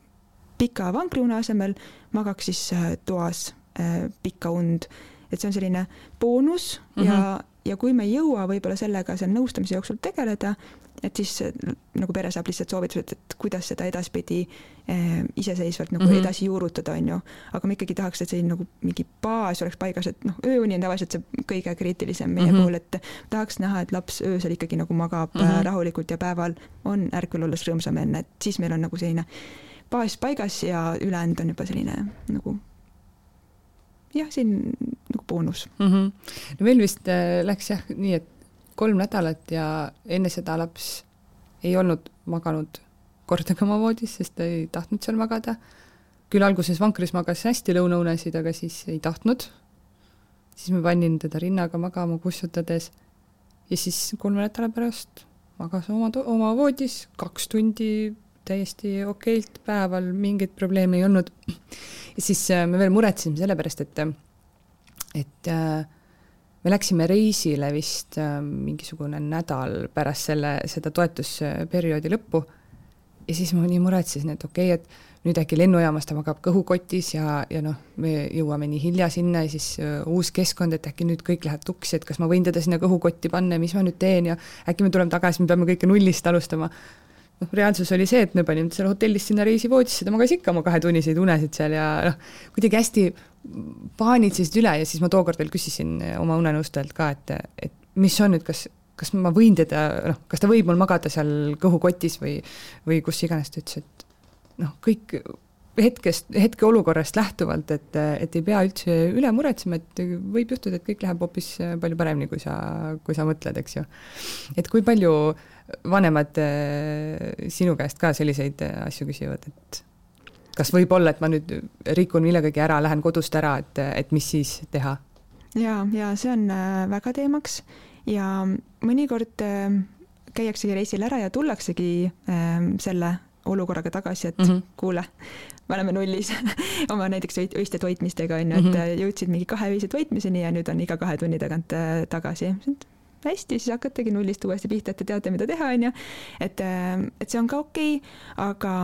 pika vankriune asemel magaks siis äh, toas äh, pikka und. et see on selline boonus mm -hmm. ja, mhm. ja kui me ei jõua võib-olla sellega seal nõustamise jooksul tegeleda, et siis äh, nagu pere saab lihtsalt soovitused, et kuidas seda edaspidi eh, iseseisvalt nagu mm -hmm. edasi juurutada, on ju. aga me ikkagi tahaks, et selline nagu mingi baas oleks paigas, et noh, ööuni on tavaliselt see kõige kriitilisem meie mm -hmm. puhul, et tahaks näha, et laps öösel ikkagi nagu magab mm -hmm. rahulikult ja päeval on ärkvel olles rõõmsam enne, et siis meil on nagu selline baas paigas ja ülejäänud on juba selline nagu jah, siin nagu boonus mm. -hmm. no meil vist äh, läks jah nii, et kolm nädalat ja enne seda laps ei olnud maganud kordagi oma voodis, sest ta ei tahtnud seal magada. küll alguses vankris magas hästi lõunaunesid, aga siis ei tahtnud. siis ma panin teda rinnaga magama kussutades ja siis kolme nädala pärast magas oma, oma voodis kaks tundi täiesti okeilt päeval, mingit probleemi ei olnud. ja siis äh, me veel muretsesime selle pärast, et, et äh, me läksime reisile vist äh, mingisugune nädal pärast selle, seda toetusperioodi lõppu ja siis ma nii muretsesin, et okei okay,, et nüüd äkki lennujaamas ta magab kõhukotis ja, ja noh, me jõuame nii hilja sinna ja siis uh, uus keskkond, et äkki nüüd kõik läheb tuksi, et kas ma võin teda sinna kõhukotti panna ja mis ma nüüd teen ja äkki me tuleme tagasi, me peame kõike nullist alustama. Noh, reaalsus oli see, et me panime ta seal hotellis sinna reisivoodisse, ta magas ikka oma kahetunniseid unesid seal ja noh, kuidagi hästi paanitsesid üle ja siis ma tookord veel küsisin oma unenõustajalt ka, et, et mis on nüüd, kas kas ma võin teda, noh, kas ta võib mul magada seal kõhukotis või, või kus iganes, ta ütles, et noh, kõik hetkest, hetkeolukorrast lähtuvalt, et, et ei pea üldse üle muretsema, et võib juhtuda, et kõik läheb hoopis palju paremini, kui sa, kui sa mõtled, eks ju. et kui palju vanemad eh, sinu käest ka selliseid asju küsivad, et kas võib olla, et ma nüüd rikun millegagi ära, lähen kodust ära, et, et mis siis teha? ja, ja see on äh, väga teemaks ja mõnikord äh, käiaksegi reisil ära ja tullaksegi äh, selle olukorraga tagasi, et mm -hmm. kuule, me oleme nullis oma näiteks öiste toitmistega on ju, et mm -hmm. jõudsid mingi kahe-öise toitmiseni ja nüüd on iga kahe tunni tagant äh, tagasi. Hästi, siis hakkategi nullist uuesti pihta, et te teate, mida teha, on ju. et, äh, et see on ka okei okay,, aga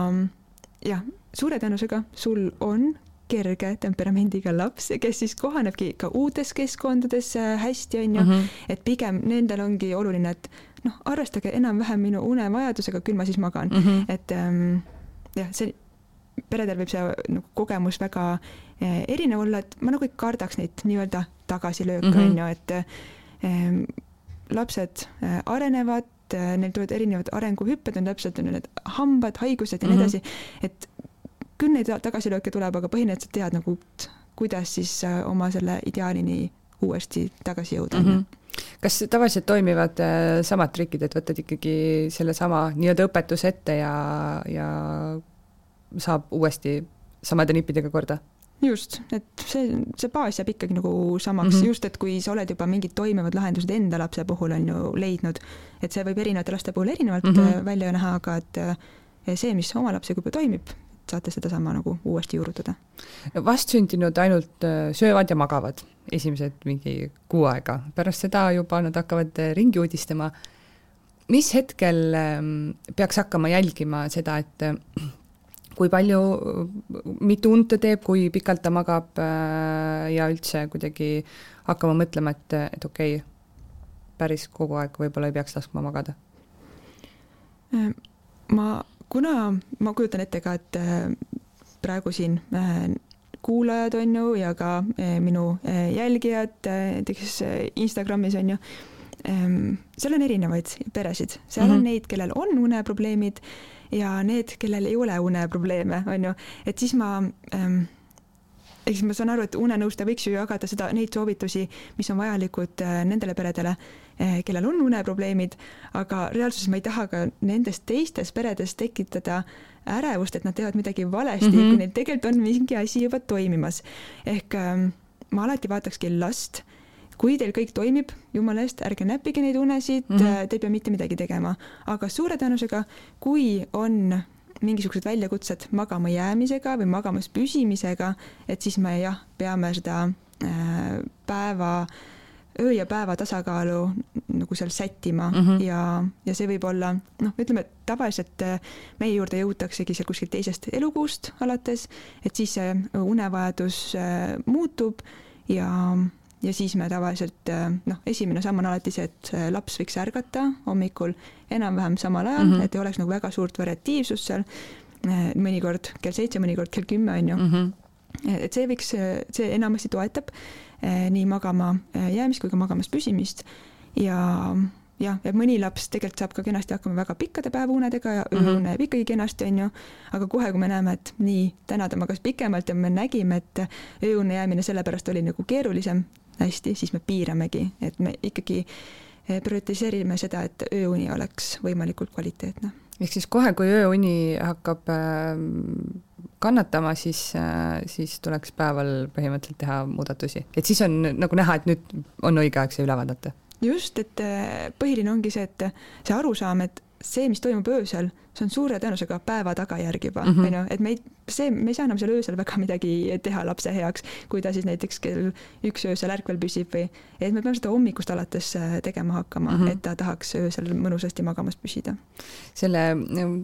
jah, suure tõenäosusega sul on kerge temperamendiga laps, kes siis kohanebki ka uutes keskkondades äh, hästi, on ju, mhm. et pigem nendel ongi oluline, et noh, arvestage enam-vähem minu unevajadusega, küll ma siis magan mm, -hmm. et ähm, jah, see peredel võib see nagu kogemus väga äh, erinev olla, et ma nagu ei kardaks neid nii-öelda tagasilööke mm, on ju, et äh, lapsed äh, arenevad äh,, neil tulevad erinevad arenguhüpped, on täpselt on ju need hambad, haigused ja mm -hmm. nii mhm. edasi, et küll neid tagasilööke tuleb, aga põhimõtteliselt tead nagu, kuidas siis äh, oma selle ideaalini uuesti tagasi jõuda mm. -hmm kas tavaliselt toimivad samad trikid, et võtad ikkagi sellesama nii-öelda õpetuse ette ja, ja saab uuesti samade nippidega korda? Just, et see, see baas jääb ikkagi nagu samaks mm, -hmm. just, et kui sa oled juba mingid toimivad lahendused enda lapse puhul on ju leidnud, et see võib erinevate laste puhul erinevalt mm -hmm. välja näha, aga et äh, see, mis oma lapsega juba toimib, saate sedasama nagu uuesti juurutada. vastsündinud ainult äh, söövad ja magavad esimesed mingi kuu aega, pärast seda juba nad hakkavad ringi uudistama. mis hetkel ähm, peaks hakkama jälgima seda, et kui palju, mitu und ta teeb, kui pikalt ta magab ja üldse kuidagi hakkama mõtlema, et, et okei okay,, päris kogu aeg võib-olla ei peaks laskma magada? ma kuna ma kujutan ette ka, et äh, praegu siin äh, kuulajad on ju ja ka äh, minu jälgijad näiteks Instagramis on ju, ähm, seal on erinevaid peresid, seal mm -hmm. on mhm. neid, kellel on uneprobleemid ja need, kellel ei ole uneprobleeme, on ju, et siis ma ähm, ehk siis ma saan aru, et unenõustaja võiks ju jagada seda, neid soovitusi, mis on vajalikud nendele peredele Eh, kellel on uneprobleemid, aga reaalsuses ma ei taha ka nendes teistes peredes tekitada ärevust, et nad teevad midagi valesti mm, -hmm. kui neil tegelikult on mingi asi juba toimimas. ehk ähm, ma alati vaatakski last, kui teil kõik toimib, jumala eest, ärge näppige neid unesid mm, -hmm. te ei pea mitte midagi tegema, aga suure tõenäosusega, kui on mingisugused väljakutsed magama jäämisega või magamas püsimisega, et siis me jah, peame seda äh, päeva öö ja päeva tasakaalu nagu seal sättima mm -hmm. ja, ja see võib olla noh, ütleme tavaliselt äh, meie juurde jõutaksegi seal kuskilt teisest elukuust alates, et siis see unevajadus muutub ja, ja siis me tavaliselt äh, noh, esimene samm on alati see, et laps võiks ärgata hommikul enam-vähem samal ajal mm, -hmm. et ei oleks nagu väga suurt variatiivsust seal, mõnikord kell seitse, mõnikord kell kümme on ju mm. -hmm et see võiks, see enamasti toetab nii magama jäämist kui ka magamas püsimist ja jah, ja mõni laps tegelikult saab ka kenasti hakkama väga pikkade päevaunedega ja ööune mm -hmm. jääb ikkagi kenasti, on ju, aga kohe, kui me näeme, et nii, täna ta magas pikemalt ja me nägime, et ööune jäämine sellepärast oli nagu keerulisem, hästi, siis me piiramegi, et me ikkagi eh, prioritiseerime seda, et ööuni oleks võimalikult kvaliteetne. ehk siis kohe, kui ööuni hakkab äh kannatama, siis, äh, siis tuleks päeval põhimõtteliselt teha muudatusi. et siis on nagu näha, et nüüd on õige aeg see üle vaadata. just, et äh, põhiline ongi see, et see arusaam, et see, mis toimub öösel, see on suure tõenäosusega päeva tagajärg juba, Mhm. on ju, et me ei, see, me ei saa enam seal öösel väga midagi teha lapse heaks, kui ta siis näiteks kell üks öösel ärkvel püsib või, et me peame seda hommikust alates äh, tegema hakkama mm. -hmm. et ta tahaks öösel mõnusasti magamas püsida. selle,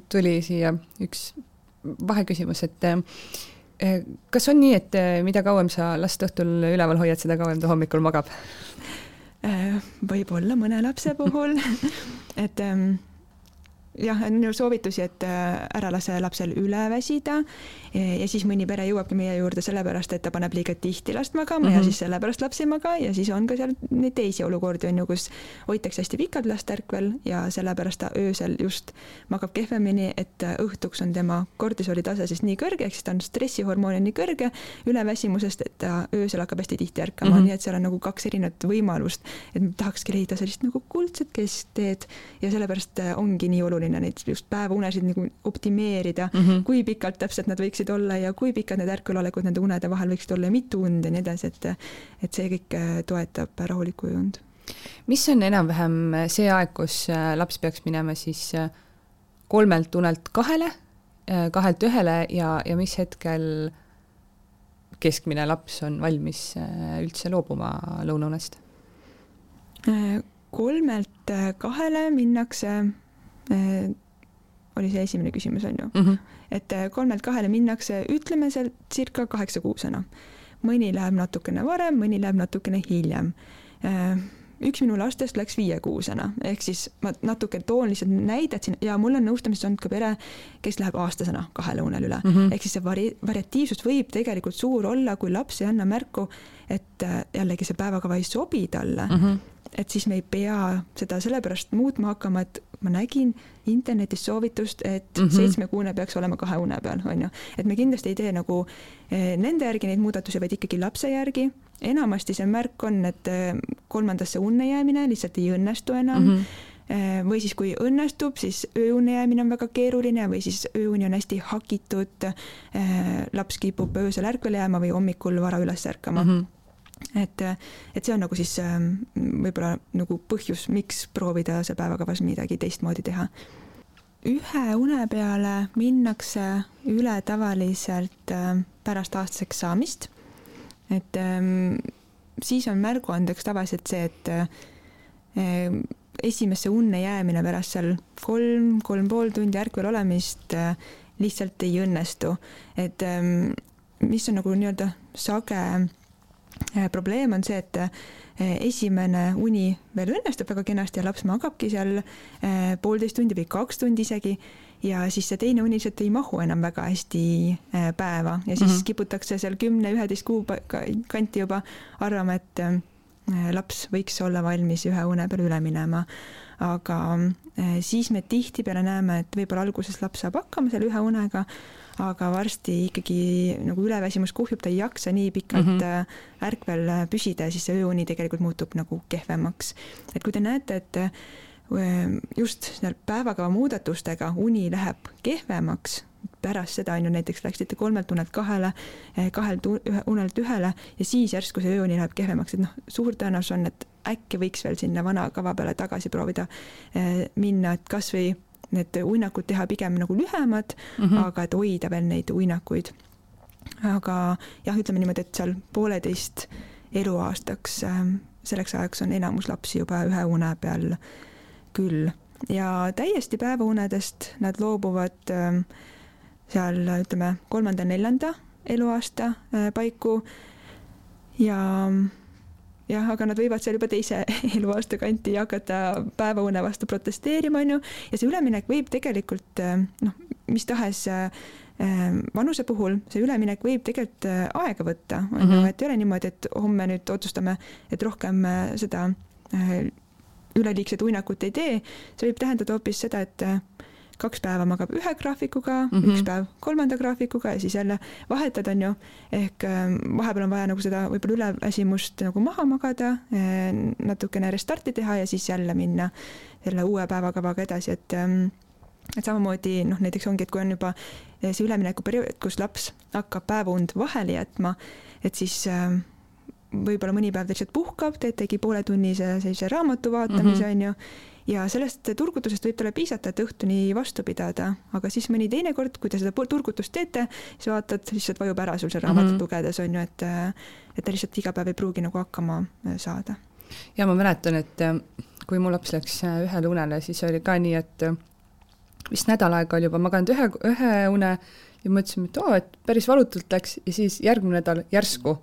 tuli siia üks vaheküsimus, et eh, kas on nii, et mida kauem sa last õhtul üleval hoiad, seda kauem ta hommikul magab? Äh, võib-olla mõne lapse puhul et ähm, jah, on ju soovitusi, et äh, ära lase lapsel üle väsida ja, ja siis mõni pere jõuabki meie juurde sellepärast, et ta paneb liiga tihti last magama mm -hmm. ja Mhm. siis sellepärast laps ei maga ja siis on ka seal neid teisi olukordi on ju, kus hoitakse hästi pikalt last ärkvel ja sellepärast ta öösel just magab kehvemini, et äh, õhtuks on tema kortisoli tase siis nii kõrge, ehk siis ta on stressihormoon on nii kõrge üleväsimusest, et ta öösel hakkab hästi tihti ärkama mm. -hmm. nii et seal on nagu kaks erinevat võimalust, et tahakski leida sellist nagu kuldset keskteed ja sellepärast äh, ongi nii oluline neid just päevaunesid nagu optimeerida Mm -hmm. kui pikalt täpselt nad võiksid olla ja kui pikad need ärkvelolekud nende unede vahel võiksid olla ja mitu und ja nii edasi, et et see kõik äh, toetab rahulikku ööund. mis on enam-vähem see aeg, kus äh, laps peaks minema siis äh, kolmelt unelt kahele, kahelt ühele ja, ja mis hetkel keskmine laps on valmis äh, üldse loobuma lõunaunest? Äh, kolmelt kahele minnakse, oli see esimene küsimus, on ju mm? -hmm. et kolmelt kahele minnakse, ütleme seal circa kaheksa-kuusena. mõni läheb natukene varem, mõni läheb natukene hiljem. üks minu lastest läks viiekuusena, ehk siis ma natuke toon lihtsalt näidet siin ja mul on nõustamises olnud ka pere, kes läheb aastasena kahele unele üle mm. -hmm. ehk siis see vari-, variatiivsus võib tegelikult suur olla, kui laps ei anna märku, et jällegi see päevakava ei sobi talle mm. -hmm et siis me ei pea seda sellepärast muutma hakkama, et ma nägin internetis soovitust, et mm -hmm. seitsmekuune peaks olema kahe une peal, on ju. et me kindlasti ei tee nagu eh, nende järgi neid muudatusi, vaid ikkagi lapse järgi. enamasti see märk on, et eh, kolmandasse unne jäämine lihtsalt ei õnnestu enam mm. -hmm. või siis, kui õnnestub, siis ööunne jäämine on väga keeruline või siis ööuni on hästi hakitud. laps kipub öösel ärkvel jääma või hommikul vara üles ärkama mm. -hmm et, et see on nagu siis võib-olla nagu põhjus, miks proovida seal päevakavas midagi teistmoodi teha. ühe une peale minnakse üle tavaliselt pärast aastaseks saamist. et siis on märguandeks tavaliselt see, et esimesse unne jäämine pärast seal kolm, kolm pool tundi ärkvel olemist lihtsalt ei õnnestu. et mis on nagu nii-öelda sage probleem on see, et esimene uni veel õnnestub väga kenasti ja laps magabki seal poolteist tundi või kaks tundi isegi ja siis see teine uni lihtsalt ei mahu enam väga hästi päeva ja siis mm -hmm. kiputakse seal kümne-üheteist kuu kanti juba arvama, et laps võiks olla valmis ühe une peale üle minema. aga siis me tihtipeale näeme, et võib-olla alguses laps saab hakkama selle ühe unega, aga varsti ikkagi nagu üleväsimus kuhjub, ta ei jaksa nii pikalt mm -hmm. ärkvel püsida ja siis see ööuni tegelikult muutub nagu kehvemaks. et kui te näete, et just seal päevakava muudatustega uni läheb kehvemaks, pärast seda on ju näiteks läksite kolmelt unelt kahele, kahelt unelt ühele ja siis järsku see ööuni läheb kehvemaks, et noh, suur tõenäosus on, et äkki võiks veel sinna vana kava peale tagasi proovida minna, et kasvõi need uinakud teha pigem nagu lühemad mm, -hmm. aga et hoida veel neid uinakuid. aga jah, ütleme niimoodi, et seal pooleteist eluaastaks, selleks ajaks on enamus lapsi juba ühe une peal küll ja täiesti päevaunedest nad loobuvad seal ütleme kolmanda-neljanda eluaasta paiku ja jah, aga nad võivad seal juba teise eluaasta kanti hakata päevaune vastu protesteerima, on ju, ja see üleminek võib tegelikult noh, mis tahes vanuse puhul see üleminek võib tegelikult aega võtta, on ju, et ei ole niimoodi, et homme nüüd otsustame, et rohkem seda üleliigset uinakut ei tee, see võib tähendada hoopis seda, et kaks päeva magab ühe graafikuga mm, -hmm. üks päev kolmanda graafikuga ja siis jälle vahetad, on ju, ehk vahepeal on vaja nagu seda võib-olla üleväsimust nagu maha magada, natukene restarti teha ja siis jälle minna selle uue päevakavaga edasi, et et samamoodi noh, näiteks ongi, et kui on juba see üleminekuperiood, kus laps hakkab päevaund vahele jätma, et siis võib-olla mõni päev lihtsalt puhkab, teetegi pooletunnise sellise raamatu vaatamise, on ju, ja sellest turgutusest võib talle piisata, et õhtuni vastu pidada, aga siis mõni teine kord, kui te seda turgutust teete, siis vaatad, lihtsalt vajub ära sul see raamatut mm -hmm. lugedes on ju, et et ta lihtsalt iga päev ei pruugi nagu hakkama saada. ja ma mäletan, et kui mu laps läks ühele unele, siis oli ka nii, et vist nädal aega oli juba maganud ühe, ühe une ja mõtlesime, et oo, et päris valutult läks ja siis järgmine nädal järsku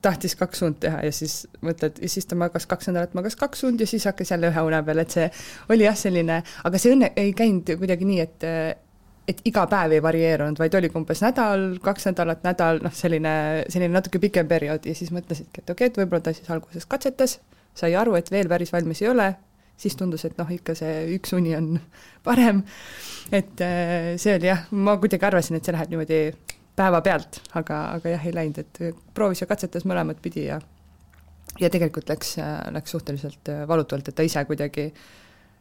tahtis kaks und teha ja siis mõtled, ja siis ta magas kaks nädalat, magas kaks und ja siis hakkas jälle ühe une peal, et see oli jah, selline, aga see õnne ei käinud kuidagi nii, et et iga päev ei varieerunud, vaid oligi umbes nädal, kaks nädalat, nädal, noh, selline, selline natuke pikem periood ja siis mõtlesidki, et okei okay,, et võib-olla ta siis alguses katsetas, sai aru, et veel päris valmis ei ole, siis tundus, et noh, ikka see üks uni on parem. et see oli jah, ma kuidagi arvasin, et see läheb niimoodi päevapealt, aga, aga jah, ei läinud, et proovis ja katsetas mõlemat pidi ja ja tegelikult läks, läks suhteliselt valutult, et ta ise kuidagi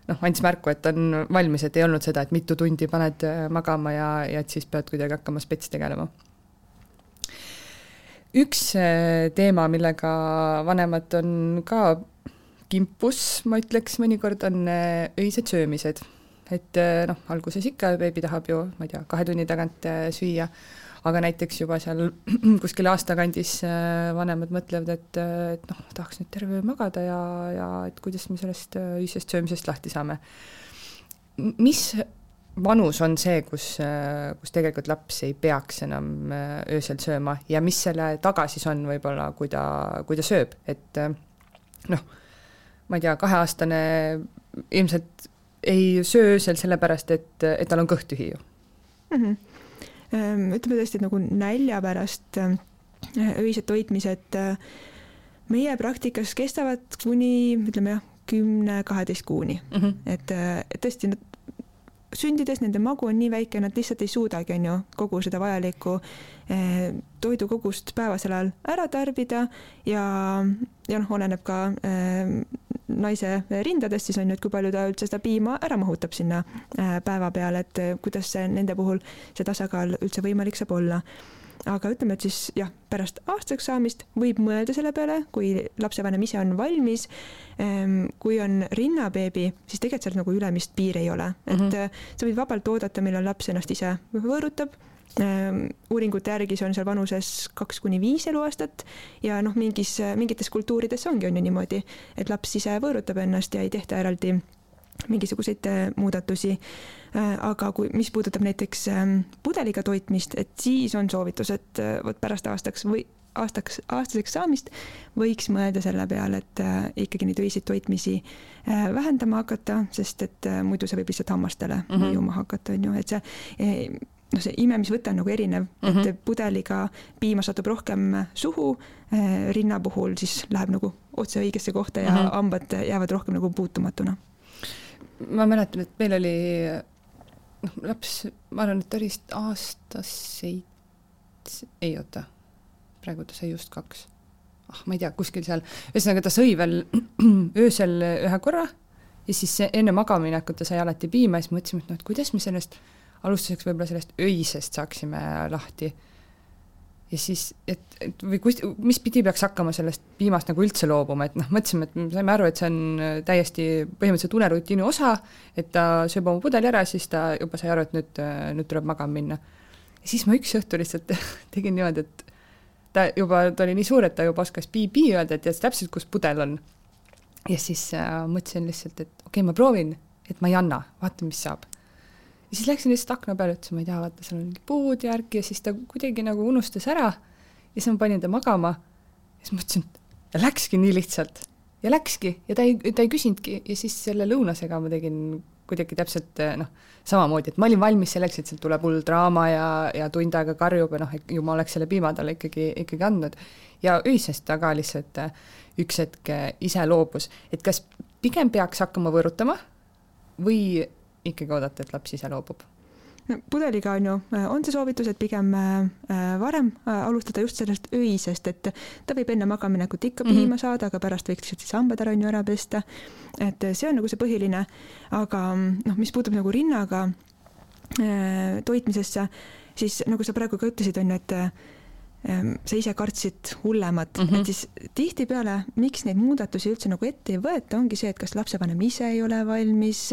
noh, andis märku, et on valmis, et ei olnud seda, et mitu tundi paned magama ja, ja et siis pead kuidagi hakkama spets tegelema. üks teema, millega vanemad on ka kimpus, ma ütleks mõnikord, on öised söömised. et noh, alguses ikka beebi tahab ju, ma ei tea, kahe tunni tagant süüa aga näiteks juba seal kuskil aastakandis äh, vanemad mõtlevad, et, äh, et noh, tahaks nüüd terve öö magada ja, ja et kuidas me sellest äh, ühisest söömisest lahti saame. mis vanus on see, kus, kus tegelikult laps ei peaks enam öösel sööma ja mis selle taga siis on võib-olla, kui ta, kui ta sööb, et noh, ma ei tea, kaheaastane ilmselt ei söö öösel sellepärast, et, et tal on kõht tühi ju mm. -hmm ütleme tõesti, nagu nälja pärast äh, öised toitmised äh, meie praktikas kestavad kuni ütleme jah, kümne-kaheteist kuuni mm, -hmm. et, et tõesti nad sündides nende magu on nii väike, nad lihtsalt ei suudagi, on ju, kogu seda vajalikku eh, toidukogust päevasel ajal ära tarbida ja, ja noh, oleneb ka eh, naise rindadest siis on ju, et kui palju ta üldse seda piima ära mahutab sinna eh, päeva peale, et kuidas see nende puhul see tasakaal üldse võimalik saab olla aga ütleme, et siis jah, pärast aastaseks saamist võib mõelda selle peale, kui lapsevanem ise on valmis. Ehm, kui on rinnabeebi, siis tegelikult seal nagu ülemist piiri ei ole, et mm -hmm. sa võid vabalt oodata, millal laps ennast ise võõrutab uuringute järgi see on seal vanuses kaks kuni viis eluaastat ja noh, mingis, mingites kultuurides ongi, on ju niimoodi, et laps ise võõrutab ennast ja ei tehta eraldi mingisuguseid äh, muudatusi. Äh, aga kui, mis puudutab näiteks ähm, pudeliga toitmist, et siis on soovitus, et äh, vot pärast aastaks või aastaks, aastaseks saamist võiks mõelda selle peale, et ikkagi neid öiseid toitmisi vähendama hakata, sest et muidu see võib lihtsalt hammastele mm -hmm. mõjuma hakata, on ju, et see noh, see imemisvõte on nagu erinev mm, -hmm. et pudeliga piima satub rohkem suhu, rinna puhul siis läheb nagu otse õigesse kohta ja mm -hmm. hambad jäävad rohkem nagu puutumatuna ma mäletan, et meil oli noh, laps, ma arvan, et ta oli vist aastas seitse, ei oota, praegu ta sai just kaks. ah, ma ei tea, kuskil seal, ühesõnaga ta sõi veel öösel ühe korra ja siis enne magamaminekut ta sai alati piima ja siis mõtlesime, et noh, et kuidas me sellest, alustuseks võib-olla sellest öisest saaksime lahti ja siis, et, et või kus, mis pidi peaks hakkama sellest piimast nagu üldse loobuma, et noh, mõtlesime, et me saime aru, et see on äh, täiesti põhimõtteliselt unerutiini osa, et ta sööb oma pudeli ära, siis ta juba sai aru, et nüüd, äh, nüüd tuleb magama minna. ja siis ma üks õhtu lihtsalt tegin niimoodi, et ta juba, ta oli nii suur, et ta juba oskas pii-pii öelda, et tead täpselt, kus pudel on. ja siis äh, mõtlesin lihtsalt, et okei okay,, ma proovin, et ma ei anna, vaatan, mis saab ja siis läksin lihtsalt akna peale, ütlesin, ma ei tea, vaata, seal on mingi puud ja värk ja siis ta kuidagi nagu unustas ära. Ja siis ma panin ta magama. Ja siis mõtlesin, et ja läkski nii lihtsalt. ja läkski. Ja ta ei, ta ei küsinudki. Ja siis selle lõunasega ma tegin kuidagi täpselt noh, samamoodi, et ma olin valmis selleks, et sealt tuleb hull draama ja, ja tund aega karjub ja noh, et ju ma oleks selle piima talle ikkagi, ikkagi andnud. ja öisest ta ka lihtsalt üks hetk ise loobus, et kas pigem peaks hakkama võõrutama või ikkagi oodata, et laps ise loobub? pudeliga on ju, on see soovitus, et pigem äh, varem äh, alustada just sellest öisest, et ta võib enne magaminekut ikka piima mm -hmm. saada, aga pärast võiks lihtsalt siis hambad ära on ju ära pesta. et see on nagu see põhiline, aga noh, mis puutub nagu rinnaga äh, toitmisesse, siis nagu sa praegu ka ütlesid, on ju, et sa ise kartsid hullemat mm, -hmm. et siis tihtipeale, miks neid muudatusi üldse nagu ette ei võeta, ongi see, et kas lapsevanem ise ei ole valmis,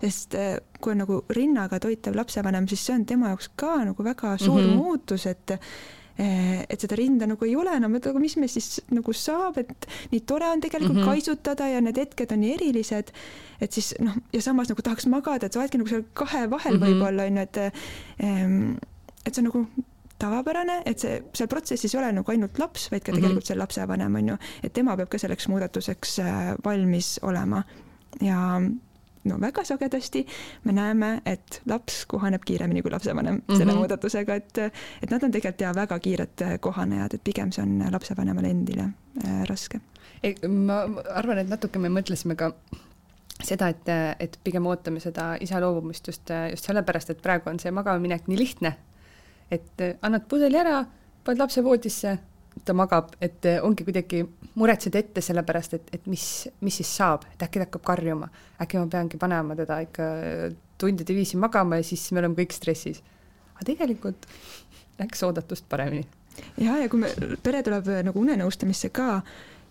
sest eh, kui on nagu rinnaga toitev lapsevanem, siis see on tema jaoks ka nagu väga suur mm -hmm. muutus, et eh, et seda rinda nagu ei ole enam, et aga mis meil siis nagu saab, et nii tore on tegelikult mm -hmm. kaisutada ja need hetked on nii erilised, et siis noh, ja samas nagu tahaks magada, et sa oledki nagu seal kahe vahel mm -hmm. võib-olla on ju, et ehm, et see on nagu tavapärane, et see seal protsessis ei ole nagu ainult laps, vaid ka mhm. tegelikult see lapsevanem on ju, et tema peab ka selleks muudatuseks äh, valmis olema ja no väga sagedasti me näeme, et laps kohaneb kiiremini kui lapsevanem mm -hmm. selle muudatusega, et, et nad on tegelikult ja väga kiired kohanejad, et pigem see on lapsevanemale endile äh, raske. ma arvan, et natuke me mõtlesime ka seda, et, et pigem ootame seda isa loobumist just, just sellepärast, et praegu on see magamaminek nii lihtne et äh, annad pudeli ära, paned lapse voodisse, ta magab, et äh, ongi kuidagi muretsed ette sellepärast, et, et mis, mis siis saab, et äkki ta hakkab karjuma, äkki ma peangi panema teda ikka tundide viisi magama ja siis me oleme kõik stressis. aga tegelikult läks oodatust paremini. ja, ja kui me, pere tuleb äh, nagu unenõustamisse ka,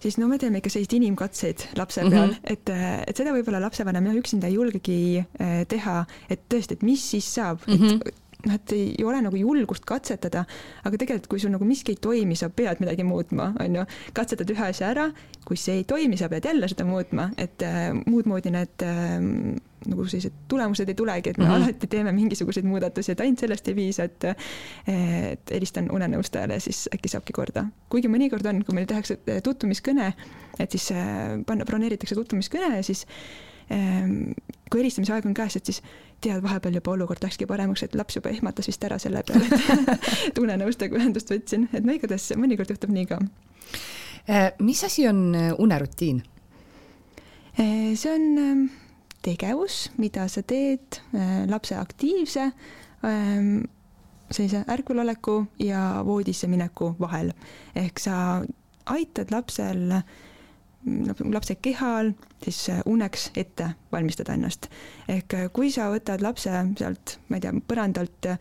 siis no me teeme ikka selliseid inimkatseid lapse peal mm, -hmm. et, et seda võib-olla lapsevanem jah, üksinda ei julgegi teha, et tõesti, et mis siis saab mm, -hmm. et noh, et ei ole nagu julgust katsetada, aga tegelikult, kui sul nagu miski ei toimi, sa pead midagi muutma, on ju. katsetad ühe asja ära, kui see ei toimi, sa pead jälle seda muutma, et äh, muud moodi need äh, nagu sellised tulemused ei tulegi, et me mm -hmm. alati teeme mingisuguseid muudatusi, et ainult sellest ei piisa, et et helistan unenõustajale, siis äkki saabki korda. kuigi mõnikord on, kui meil tehakse tutvumiskõne, et siis äh, panna, broneeritakse tutvumiskõne ja siis Ehm, kui helistamise aeg on käes, et siis tead, vahepeal juba olukord läkski paremaks, et laps juba ehmatas vist ära selle peale, et unenõustajaga ühendust võtsin, et no igatahes mõnikord juhtub nii ka. Äh, mis asi on äh, unerutiin? Äh, see on ähm, tegevus, mida sa teed lapse aktiivse ähm, sellise ärkveloleku ja voodisse mineku vahel. ehk sa aitad lapsel äh, lapse kehal siis äh, uneks ette valmistada ennast. ehk äh, kui sa võtad lapse sealt, ma ei tea, põrandalt äh,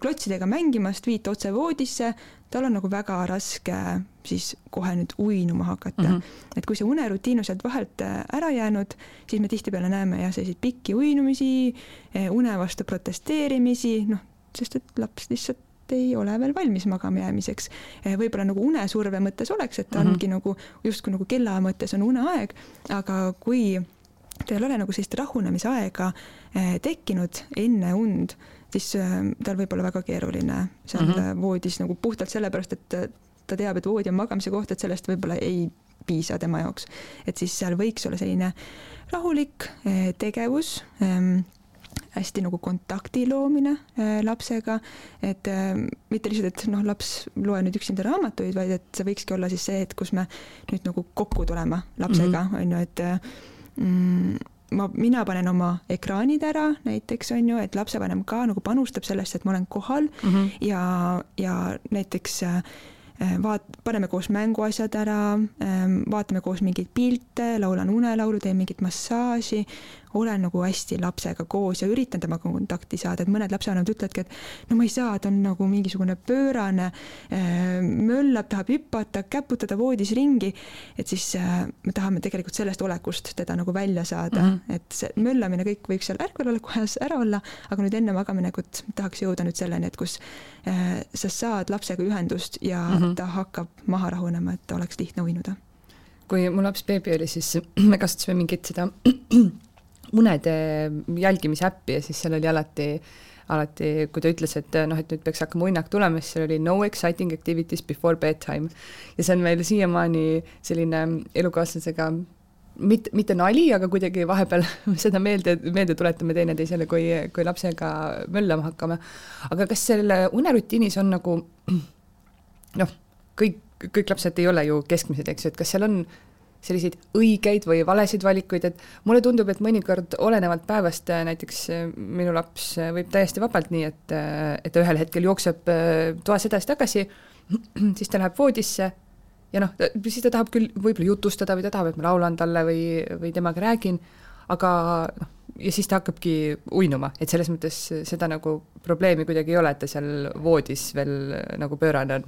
klotsidega mängimast, viid otse voodisse, tal on nagu väga raske siis kohe nüüd uinuma hakata mm. -hmm. et kui see unerutiin on sealt vahelt ära jäänud, siis me tihtipeale näeme jah, selliseid pikki uinumisi, une vastu protesteerimisi, noh, sest et laps lihtsalt ei ole veel valmis magama jäämiseks. Eh, võib-olla nagu unesurve mõttes oleks, et ta mm -hmm. ongi nagu justkui nagu kella mõttes on uneaeg, aga kui tal ei ole nagu sellist rahunemisaega eh, tekkinud enne und, siis eh, tal võib olla väga keeruline seal mm -hmm. voodis nagu puhtalt sellepärast, et ta teab, et voodi on magamise koht, et sellest võib-olla ei piisa tema jaoks. et siis seal võiks olla selline rahulik tegevus ehm, hästi nagu kontakti loomine äh, lapsega, et äh, mitte lihtsalt, et noh, laps loe nüüd üksinda raamatuid, vaid et see võikski olla siis see hetk, kus me nüüd nagu kokku tuleme lapsega, mhm. on ju, et mm, ma, mina panen oma ekraanid ära näiteks on ju, et lapsevanem ka nagu panustab sellesse, et ma olen kohal mm -hmm. ja, ja näiteks äh, vaat-, paneme koos mänguasjad ära, ähm, vaatame koos mingeid pilte, laulan unelaulu, teen mingit massaaži, olen nagu hästi lapsega koos ja üritan temaga kontakti saada, et mõned lapsevanemad ütlevadki, et no ma ei saa, ta on nagu mingisugune pöörane, äh, möllab, tahab hüpata, käputada voodis ringi, et siis äh, me tahame tegelikult sellest olekust teda nagu välja saada mm, -hmm. et see möllamine kõik võiks seal ärkveloleku ajas ära olla, aga nüüd enne magaminekut tahaks jõuda nüüd selleni, et kus äh, sa saad lapsega ühendust ja mm -hmm. ta hakkab maha rahunema, et oleks lihtne uinuda kui mu laps beebi oli, siis me kasutasime mingit seda unede jälgimise äppi ja siis seal oli alati, alati, kui ta ütles, et noh, et nüüd peaks hakkama unnak tulema, siis seal oli no exciting activities before bedtime. ja see on meil siiamaani selline elukaaslasega mitte, mitte nali, aga kuidagi vahepeal seda meelde, meelde tuletame teineteisele, kui, kui lapsega möllama hakkame. aga kas selle unerutiinis on nagu noh, kõik, kõik lapsed ei ole ju keskmised, eks ju, et kas seal on selliseid õigeid või valesid valikuid, et mulle tundub, et mõnikord olenevalt päevast äh, näiteks äh, minu laps äh, võib täiesti vabalt nii, et, et ta ühel hetkel jookseb toas edasi-tagasi, siis ta läheb voodisse ja noh, siis ta tahab küll võib-olla jutustada või ta tahab, et ma laulan talle või, või temaga räägin, aga noh, ja siis ta hakkabki uinuma, et selles mõttes seda nagu probleemi kuidagi ei ole, et ta seal voodis veel nagu pöörane on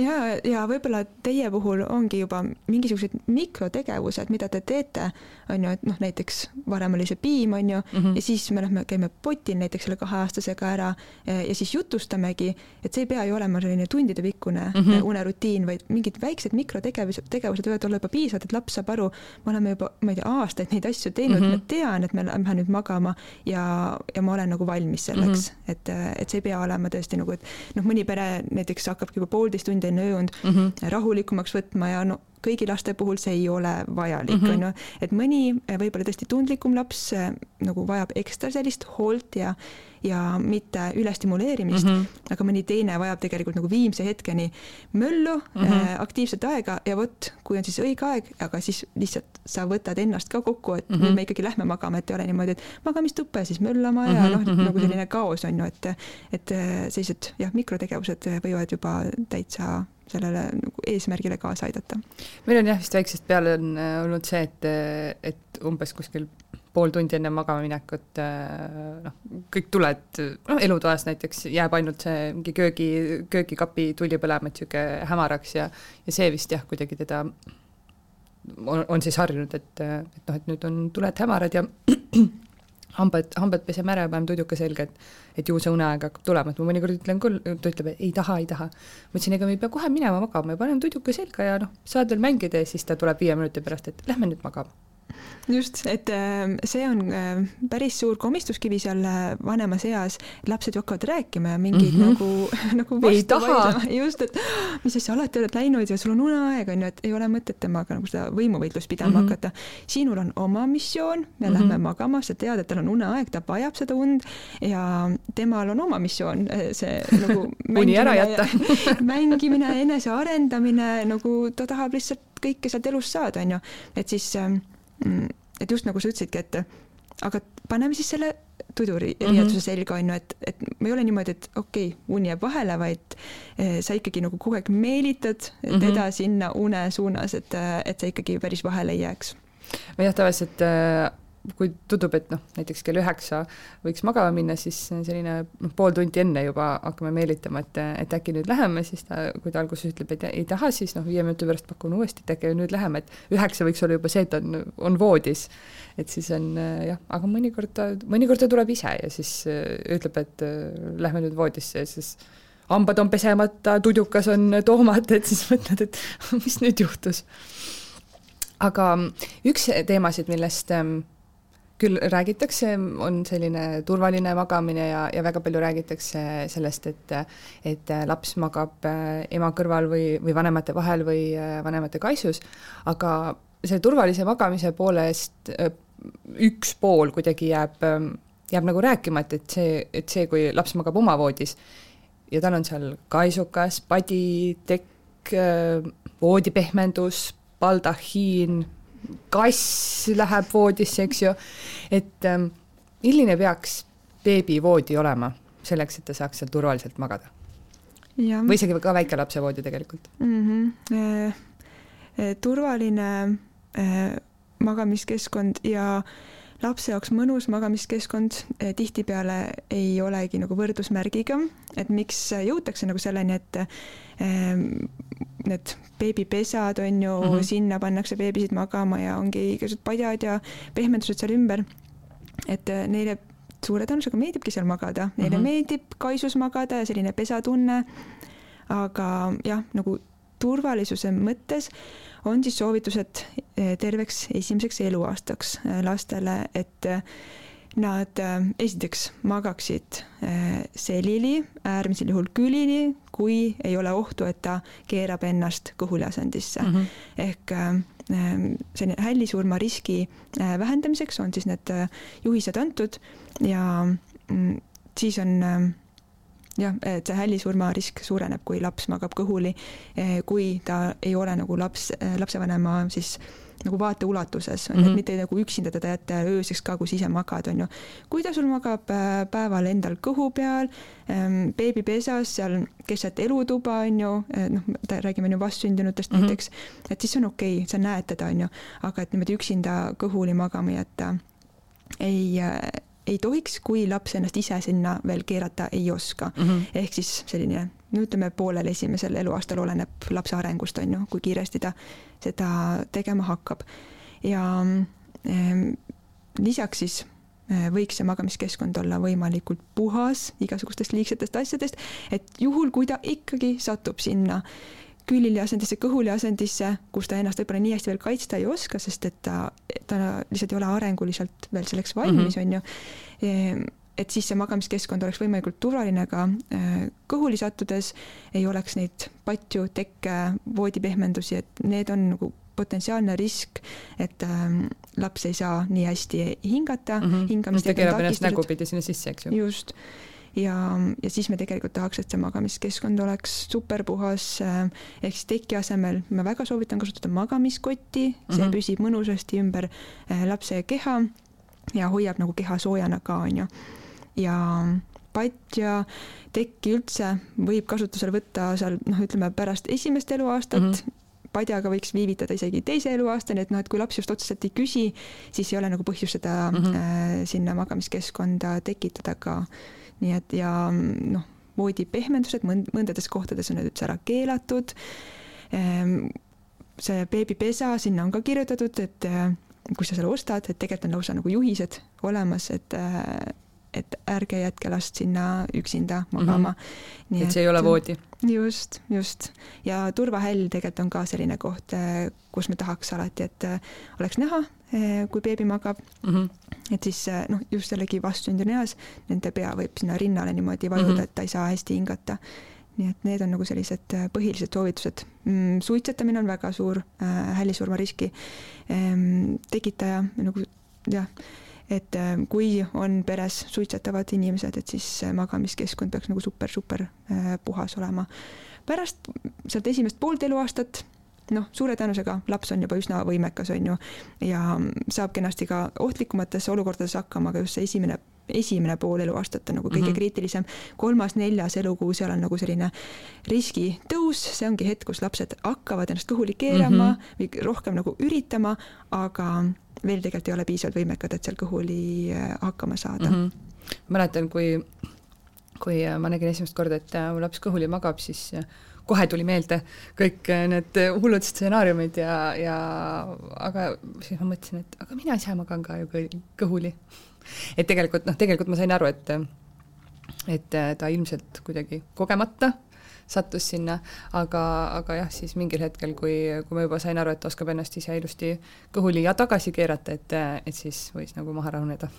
ja, ja võib-olla teie puhul ongi juba mingisugused mikrotegevused, mida te teete, on ju, et noh, näiteks varem oli see piim, on ju mm, -hmm. ja siis me lähme, käime potil näiteks selle kaheaastasega ära ja, siis jutustamegi, et see ei pea ju olema selline tundidepikkune mm -hmm. unerutiin, vaid mingid väiksed mikrotegevused, tegevused võivad olla juba piisavad, et laps saab aru, me oleme juba, ma ei tea, aastaid neid asju teinud mm, -hmm. ma tean, et me lähme nüüd magama ja, ja ma olen nagu valmis selleks mm, -hmm. et, et see ei pea olema tõesti nagu, et noh, mõni pere näiteks hakkabki juba poolteist tundi enne ööund mm -hmm. rahulikumaks võtma ja no kõigi laste puhul see ei ole vajalik, mhm. on ju, et mõni eh, võib-olla tõesti tundlikum laps eh, nagu vajab ekstra sellist hoolt ja ja mitte ülestimuleerimist mm, -hmm. aga mõni teine vajab tegelikult nagu viimse hetkeni möllu mm, -hmm. äh, aktiivset aega ja vot, kui on siis õige aeg, aga siis lihtsalt sa võtad ennast ka kokku, et mm -hmm. nüüd me ikkagi lähme magama, et ei ole niimoodi, et magamistuppa ja siis möllama ja mm -hmm. noh, mhm, nagu selline kaos on ju, et et sellised jah, mikrotegevused võivad juba täitsa sellele nagu eesmärgile kaasa aidata. meil on jah, vist väiksest peale on äh, olnud see, et, et umbes kuskil pool tundi enne magamaminekut äh, noh, kõik tuled, noh elutoas näiteks jääb ainult see mingi köögi, köögikapi tuli põlema, et niisugune hämaraks ja ja see vist jah, kuidagi teda on, on siis harjunud, et, et noh, et nüüd on tuled hämarad ja hambad, hambad peseme ära ja paneme tuduka selga, et et ju see uneaeg hakkab tulema, et ma mõnikord ütlen küll, ta ütleb, et ei taha, ei taha. ma ütlesin, ega me ei pea kohe minema magama, me paneme tuduka selga ja noh, saad veel mängida. Ja siis ta tuleb viie minuti pärast, et lähme nüüd magama just, et ähm, see on äh, päris suur komistuskivi seal äh, vanemas eas, lapsed ju hakkavad rääkima ja mingid mm -hmm. nagu, nagu vastu vaidlema, just, et mis asja, alati oled läinud ja sul on uneaeg, on ju, et ei ole mõtet temaga nagu seda võimuvõitlust pidama mm -hmm. hakata. sinul on oma missioon, me mm -hmm. lähme magama, sa tead, et tal on uneaeg, ta vajab seda und ja temal on oma missioon, äh, see nagu uni ära jätta mängimine, enesearendamine, nagu ta tahab lihtsalt kõike sealt elust saada, on ju, et siis ähm, et just nagu sa ütlesidki, et aga paneme siis selle tuduriietuse mhm. mm -hmm. selga, on ju, et, et ei ole niimoodi, et okei okay,, uni jääb vahele, vaid eh, sa ikkagi nagu kogu aeg meelitad teda mm -hmm. sinna une suunas, et, et see ikkagi päris vahele ei jääks. jah, tavaliselt äh kui tundub, et noh, näiteks kell üheksa võiks magama minna, siis selline noh, pool tundi enne juba hakkame meelitama, et, et äkki nüüd läheme, siis ta, kui ta alguses ütleb, et ei taha, siis noh, viie minuti pärast pakun uuesti, et äkki nüüd läheme, et üheksa võiks olla juba see, et on, on voodis. et siis on jah, aga mõnikord ta, mõnikord ta tuleb ise ja siis ütleb, et lähme nüüd voodisse ja siis hambad on pesemata, tudukas on toomata, et siis mõtled, et mis nüüd juhtus. aga üks teemasid, millest ähm, küll räägitakse, on selline turvaline magamine ja, ja väga palju räägitakse sellest, et et laps magab äh, ema kõrval või, või vanemate vahel või äh, vanemate kaisus, aga selle turvalise magamise poolest äh, üks pool kuidagi jääb, jääb nagu rääkimata, et see, et see, kui laps magab oma voodis ja tal on seal kaisukas, padi, tekk, voodipehmendus, baldahiin, kass läheb voodisse, eks ju, et ähm, milline peaks beebivoodi olema selleks, et ta saaks seal turvaliselt magada? või isegi ka väikelapse voodi tegelikult mm. -hmm. E, e, turvaline e, magamiskeskkond ja lapse jaoks mõnus magamiskeskkond tihtipeale ei olegi nagu võrdusmärgiga, et miks jõutakse nagu selleni, et need beebipesad on ju mm, -hmm. sinna pannakse beebisid magama ja ongi igasugused padjad ja pehmendused seal ümber. et äh, neile suure tõenäosusega meeldibki seal magada, neile mm -hmm. meeldib kaisus magada ja selline pesatunne. aga jah, nagu turvalisuse mõttes on siis soovitused äh, terveks esimeseks eluaastaks äh, lastele, et nad esiteks magaksid selili, äärmisel juhul külili, kui ei ole ohtu, et ta keerab ennast kõhuliasendisse mm. -hmm. ehk äh, selline hällisurma riski äh, vähendamiseks on siis need äh, juhised antud ja mm, siis on jah, et see hällisurma risk suureneb, kui laps magab kõhuli, kui ta ei ole nagu laps, lapsevanema siis nagu vaateulatuses, on ju, et mhm. mitte nagu üksinda teda jätta ööseks ka, kus ise magad, on ju. kui ta sul magab äh, päeval endal kõhu peal, ähm, beebipesas seal keset elutuba, on ju, äh, noh, räägime ju vastsündinutest mm -hmm. näiteks, et siis on okei okay,, sa näed teda, on ju, aga et niimoodi üksinda kõhuli magama jätta ei, äh, ei tohiks, kui laps ennast ise sinna veel keerata ei oska mm. -hmm. ehk siis selline, no ütleme, poolel esimesel eluaastal oleneb lapse arengust, on ju, kui kiiresti ta seda tegema hakkab. ja eh, lisaks siis eh, võiks see magamiskeskkond olla võimalikult puhas igasugustest liigsetest asjadest, et juhul, kui ta ikkagi satub sinna küülili asendisse, kõhuli asendisse, kus ta ennast võib-olla nii hästi veel kaitsta ei oska, sest et ta, ta lihtsalt ei ole arenguliselt veel selleks valmis -hmm. on ju ehm, et siis see magamiskeskkond oleks võimalikult turvaline ka äh, kõhuli sattudes, ei oleks neid patju, tekke, voodipehmendusi, et need on nagu potentsiaalne risk, et ähm, laps ei saa nii hästi hingata mm. -hmm. hingamist ta keerab ennast nägupidi sinna sisse, eks ju. just ja, ja siis me tegelikult tahaks, et see magamiskeskkond oleks superpuhas, äh, ehk siis teki asemel ma väga soovitan kasutada magamiskotti, see mm -hmm. püsib mõnusasti ümber äh, lapse keha ja hoiab nagu keha soojana ka, on ju. ja patja, tekki üldse võib kasutusele võtta seal noh, ütleme pärast esimest eluaastat mm, -hmm padjaga võiks viivitada isegi teise eluaastani, et noh, et kui laps just otseselt ei küsi, siis ei ole nagu põhjust seda mm -hmm. äh, sinna magamiskeskkonda tekitada ka nii et ja noh, voodipehmendused mõnd-, mõndades kohtades on need üldse ära keelatud. Ehm, see beebipesa, sinna on ka kirjutatud, et äh, kui sa selle ostad, et tegelikult on lausa nagu juhised olemas, et äh, et ärge jätke last sinna üksinda magama mm. -hmm. et see et, ei ole voodi? just, just. ja turvahäll tegelikult on ka selline koht, äh, kus me tahaks alati, et oleks näha, kui beebi magab mm. -hmm et siis noh, just jällegi vastsündinu eas nende pea võib sinna rinnale niimoodi vajuda mm, -hmm. et ta ei saa hästi hingata. nii et need on nagu sellised põhilised soovitused mm,. suitsetamine on väga suur äh, hällisurmariski ähm, tekitaja nagu jah, et äh, kui on peres suitsetavad inimesed, et siis magamiskeskkond peaks nagu super-super äh, puhas olema. pärast sealt esimest poolt eluaastat noh, suure tõenäosusega laps on juba üsna võimekas, on ju, ja saab kenasti ka ohtlikumates olukordades hakkama, aga just see esimene esimene pool eluaastat on nagu kõige mm -hmm. kriitilisem, kolmas-neljas elukuu, seal on nagu selline riskitõus, see ongi hetk, kus lapsed hakkavad ennast kõhuli keerama mm -hmm. või rohkem nagu üritama, aga veel tegelikult ei ole piisavalt võimekad, et seal kõhuli äh, hakkama saada mm. -hmm. mäletan, kui, kui ma nägin esimest korda, et äh, mu laps kõhuli magab, siis äh, kohe tuli meelde kõik need hullud stsenaariumid ja, ja aga siis ma mõtlesin, et aga mina ise magan ka ju kõhuli. et tegelikult noh, tegelikult ma sain aru, et et ta ilmselt kuidagi kogemata sattus sinna, aga, aga jah, siis mingil hetkel, kui, kui ma juba sain aru, et oskab ennast ise ilusti kõhuli ja tagasi keerata, et, et siis võis nagu maha rahuneda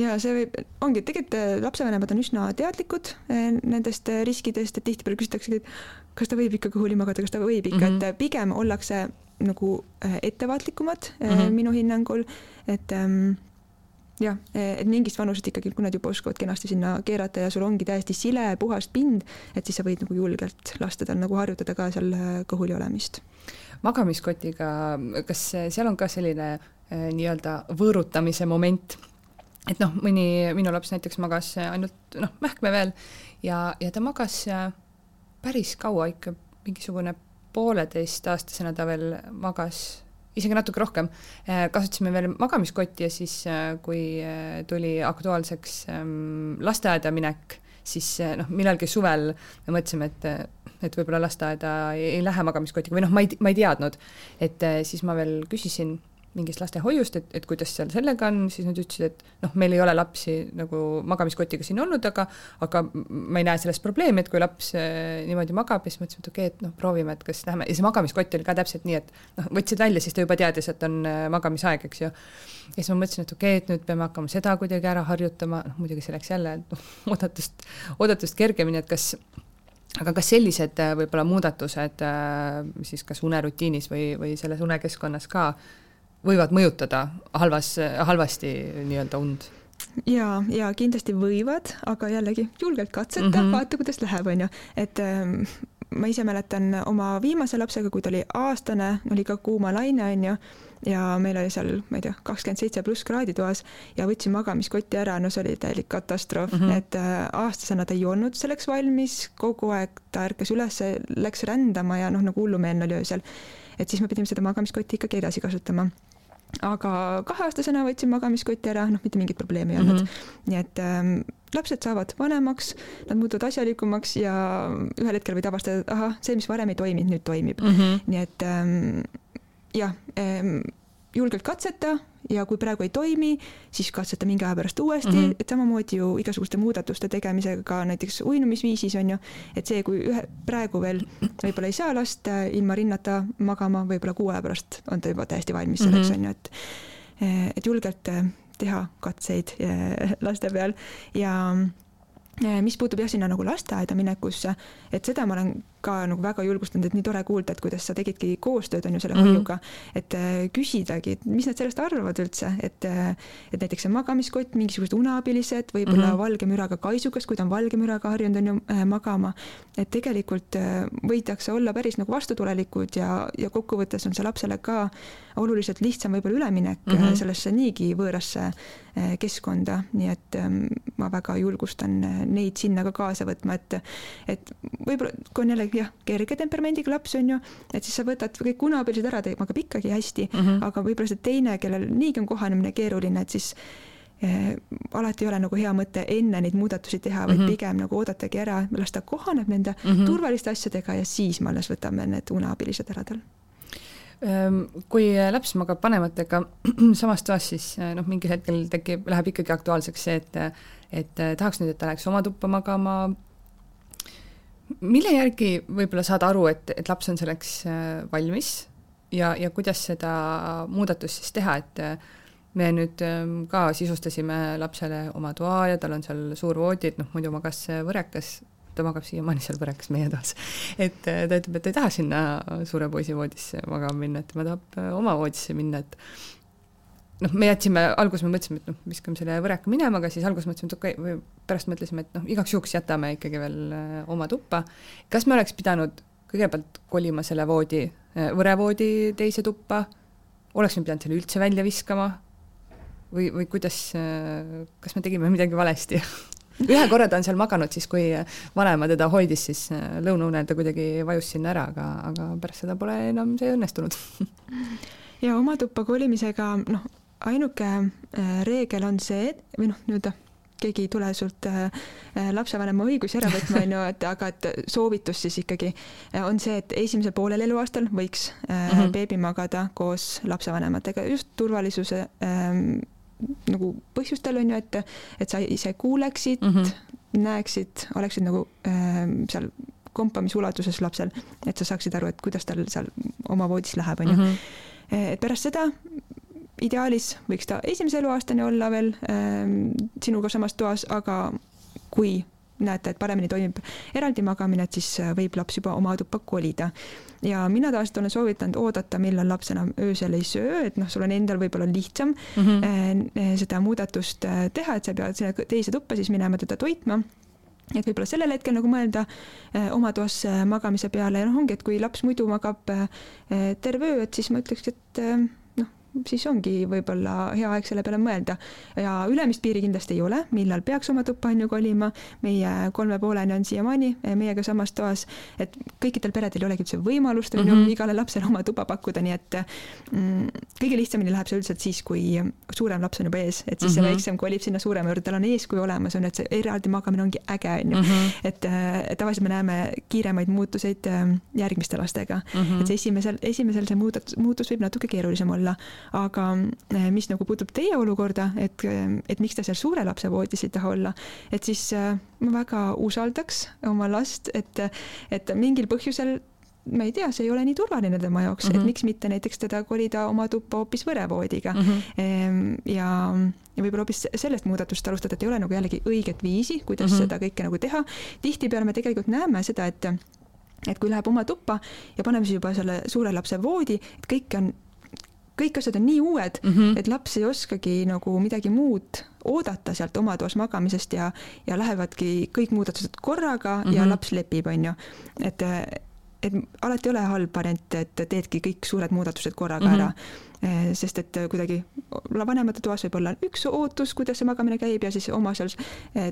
ja see võib, ongi, tegelikult äh, lapsevanemad on üsna teadlikud äh, nendest äh, riskidest, et tihtipeale küsitaksegi, et kas ta võib ikka kõhuli magada, kas ta võib ikka mm, -hmm. et pigem ollakse nagu ettevaatlikumad mm -hmm. minu hinnangul, et ähm, jah, et mingist vanusest ikkagi, kui nad juba oskavad kenasti sinna keerata ja sul ongi täiesti sile, puhas pind, et siis sa võid nagu julgelt lasta tal nagu harjutada ka seal kõhuli olemist. magamiskotiga, kas seal on ka selline äh, nii-öelda võõrutamise moment et noh, mõni minu laps näiteks magas ainult noh, mähkme veel ja, ja ta magas päris kaua ikka, mingisugune pooleteistaastasena ta veel magas, isegi natuke rohkem. kasutasime veel magamiskotti ja siis, kui tuli aktuaalseks ähm, lasteaeda minek, siis noh, millalgi suvel me mõtlesime, et et võib-olla lasteaeda ei, ei lähe magamiskotiga või noh, ma ei, ma ei teadnud. et siis ma veel küsisin mingist lastehoiust, et, et kuidas seal sellega on, siis nad ütlesid, et noh, meil ei ole lapsi nagu magamiskotiga siin olnud, aga aga ma ei näe sellest probleemi, et kui laps äh, niimoodi magab, siis mõtlesime, et okei okay,, et noh, proovime, et kas lähme, ja see magamiskott oli ka täpselt nii, et noh, võtsid välja, siis ta juba teadis, et on äh, magamisaeg, eks ju. ja siis ma mõtlesin, et okei okay,, et nüüd peame hakkama seda kuidagi ära harjutama, noh muidugi see läks jälle noh, oodatust, oodatust kergemini, et kas aga kas sellised äh, võib-olla muudatused siis kas unerutiinis või, või selles unekeskkonnas ka võivad mõjutada halvas, halvasti nii-öelda und? ja, ja kindlasti võivad, aga jällegi julgelt katseta mm, -hmm. vaata, kuidas läheb, on ju, et ähm, ma ise mäletan oma viimase lapsega, kui ta oli aastane, oli ka kuumalaine, on ju, ja meil oli seal, ma ei tea, kakskümmend seitse pluss kraadi toas ja võtsin magamiskotti ära, no see oli täielik katastroof mm, -hmm. et äh, aastasena ta ei olnud selleks valmis, kogu aeg ta ärkas üles, läks rändama ja noh, nagu hullumeelne oli öösel. et siis me pidime seda magamiskotti ikkagi edasi kasutama aga kaheaastasena võtsin magamiskoti ära, noh, mitte mingit probleemi ei olnud mm. -hmm. nii et ähm, lapsed saavad vanemaks, nad muutuvad asjalikumaks ja ühel hetkel võid avastada, et ahah, see, mis varem ei toiminud, nüüd toimib mm. -hmm. nii et ähm, jah ähm,, julgelt katseta ja kui praegu ei toimi, siis katseta mingi aja pärast uuesti mm, -hmm. et samamoodi ju igasuguste muudatuste tegemisega näiteks uinumisviisis on ju, et see, kui ühe, praegu veel võib-olla ei saa last ilma rinnata magama, võib-olla kuu aja pärast on ta juba täiesti valmis selleks mm, -hmm. on ju, et et julgelt äh, teha katseid äh, laste peal ja mis puutub jah, sinna nagu lasteaeda minekusse, et seda ma olen ka nagu väga julgustanud, et nii tore kuulda, et kuidas sa tegidki koostööd, on ju, selle mm -hmm. hoiuga, et äh, küsidagi, et mis nad sellest arvavad üldse, et äh, et näiteks see magamiskott, mingisugused uneabilised, võib-olla mm -hmm. valge müraga kaisukas, kui ta on valge müraga harjunud, on ju äh,, magama, et tegelikult võidakse olla päris nagu vastutulelikud ja, ja kokkuvõttes on see lapsele ka oluliselt lihtsam võib-olla üleminek mm -hmm. sellesse niigi võõrasse keskkonda, nii et ähm, ma väga julgustan neid sinna ka kaasa võtma, et et võib-olla, kui on jälle jah, kerge temperamendiga laps on ju, et siis sa võtad kõik uneabilised ära, ta magab ikkagi hästi mm, -hmm. aga võib-olla see teine, kellel niigi on kohanemine keeruline, et siis eh, alati ei ole nagu hea mõte enne neid muudatusi teha, vaid mm -hmm. pigem nagu oodatagi ära, las ta kohaneb nende mm -hmm. turvaliste asjadega ja siis me alles võtame need uneabilised ära tal ehm, kui laps magab vanematega samas toas, siis eh, noh, mingil hetkel tekib, läheb ikkagi aktuaalseks see, et et eh, tahaks nüüd, et ta läheks oma tuppa magama, mille järgi võib-olla saad aru, et, et laps on selleks äh, valmis ja, ja kuidas seda muudatust siis teha, et äh, me nüüd ähm, ka sisustasime lapsele oma toa ja tal on seal suur voodi, et noh, muidu magas võrekas, ta magab siiamaani seal võrekas meie toas. et äh, ta ütleb, et ta ei taha sinna suure poisi voodisse magama minna, et tema tahab oma voodisse minna, et noh, me jätsime, alguses me mõtlesime, et noh, viskame selle võreka minema, aga siis alguses mõtlesime, et okei okay,, või pärast mõtlesime, et noh, igaks juhuks jätame ikkagi veel äh, oma tuppa. kas me oleks pidanud kõigepealt kolima selle voodi, äh, võrevoodi teise tuppa, oleks me pidanud selle üldse välja viskama? Või, või kuidas, äh, kas me tegime midagi valesti? Ühe korra ta on seal maganud siis, kui vanaema teda hoidis, siis lõunaunel ta kuidagi vajus sinna ära, aga, aga pärast seda pole enam see õnnestunud. Ja oma tuppa kolimisega, noh, ainuke äh, reegel on see, või noh, nii-öelda keegi ei tule sult äh, äh, lapsevanema õigusi ära võtma, on ju, et aga et soovitus siis ikkagi on see, et esimesel poolel eluaastal võiks mm -hmm. beebi magada koos lapsevanematega just turvalisuse ähm, nagu põhjustel on ju, et, et sa ise kuuleksid mm, -hmm. näeksid, oleksid nagu ähm, seal kompamisulatuses lapsel, et sa saaksid aru, et kuidas tal seal oma voodis läheb, on ju. Mhm. et pärast seda ideaalis võiks ta esimese eluaastani olla veel ähm, sinuga samas toas, aga kui näete, et paremini toimib eraldi magamine, et siis äh, võib laps juba oma tuppa kolida. ja mina tavaliselt olen soovitanud oodata, millal laps enam öösel ei söö, et noh, sul on endal võib-olla lihtsam mm -hmm. seda muudatust äh, teha, et sa pead sinna teise tuppa siis minema teda toitma et võib-olla sellel hetkel nagu mõelda eh, oma toas magamise peale ja noh, ongi, et kui laps muidu magab eh, terve öö, et siis ma ütleks, et eh, siis ongi võib-olla hea aeg selle peale mõelda. ja ülemist piiri kindlasti ei ole, millal peaks oma tuppa on ju kolima, meie kolme pooleni on siiamaani meiega samas toas, et kõikidel peredel ei olegi üldse võimalust on ju -hmm. igale lapsele oma tuba pakkuda, nii et mm, kõige lihtsamini läheb see üldiselt siis, kui suurem laps on juba ees, et siis mm -hmm. see mhm. väiksem kolib sinna suurema juurde, tal on eeskuju olemas, on, et see eraldi magamine ongi äge, on ju. -hmm. et, et tavaliselt me näeme kiiremaid muutuseid äh, järgmiste lastega mm, -hmm. et see esimesel, esimesel see muudatus, muutus võib natuke keerulisem olla aga eh, mis nagu puutub teie olukorda, et, eh, et miks ta seal suure lapse voodis ei taha olla, et siis eh, ma väga usaldaks oma last, et, et mingil põhjusel ma ei tea, see ei ole nii turvaline tema jaoks mm, -hmm. et mhm. miks mitte näiteks teda kolida oma tuppa hoopis võrevoodiga mm. -hmm. ja, ja võib-olla hoopis sellest muudatust alustada, et ei ole nagu jällegi õiget viisi, kuidas mm -hmm. seda kõike nagu teha. tihtipeale me tegelikult näeme seda, et et kui läheb oma tuppa ja paneme siis juba selle suure lapse voodi, et kõik on kõik asjad on nii uued mm, -hmm. et laps ei oskagi nagu midagi muud oodata sealt oma toas magamisest ja, ja lähevadki kõik muudatused korraga mm -hmm. ja mhm. laps lepib, on ju. et, et alati ei ole halb variant, et teedki kõik suured muudatused korraga mm -hmm. ära. sest et kuidagi vanemate toas võib olla üks ootus, kuidas see magamine käib ja siis oma seal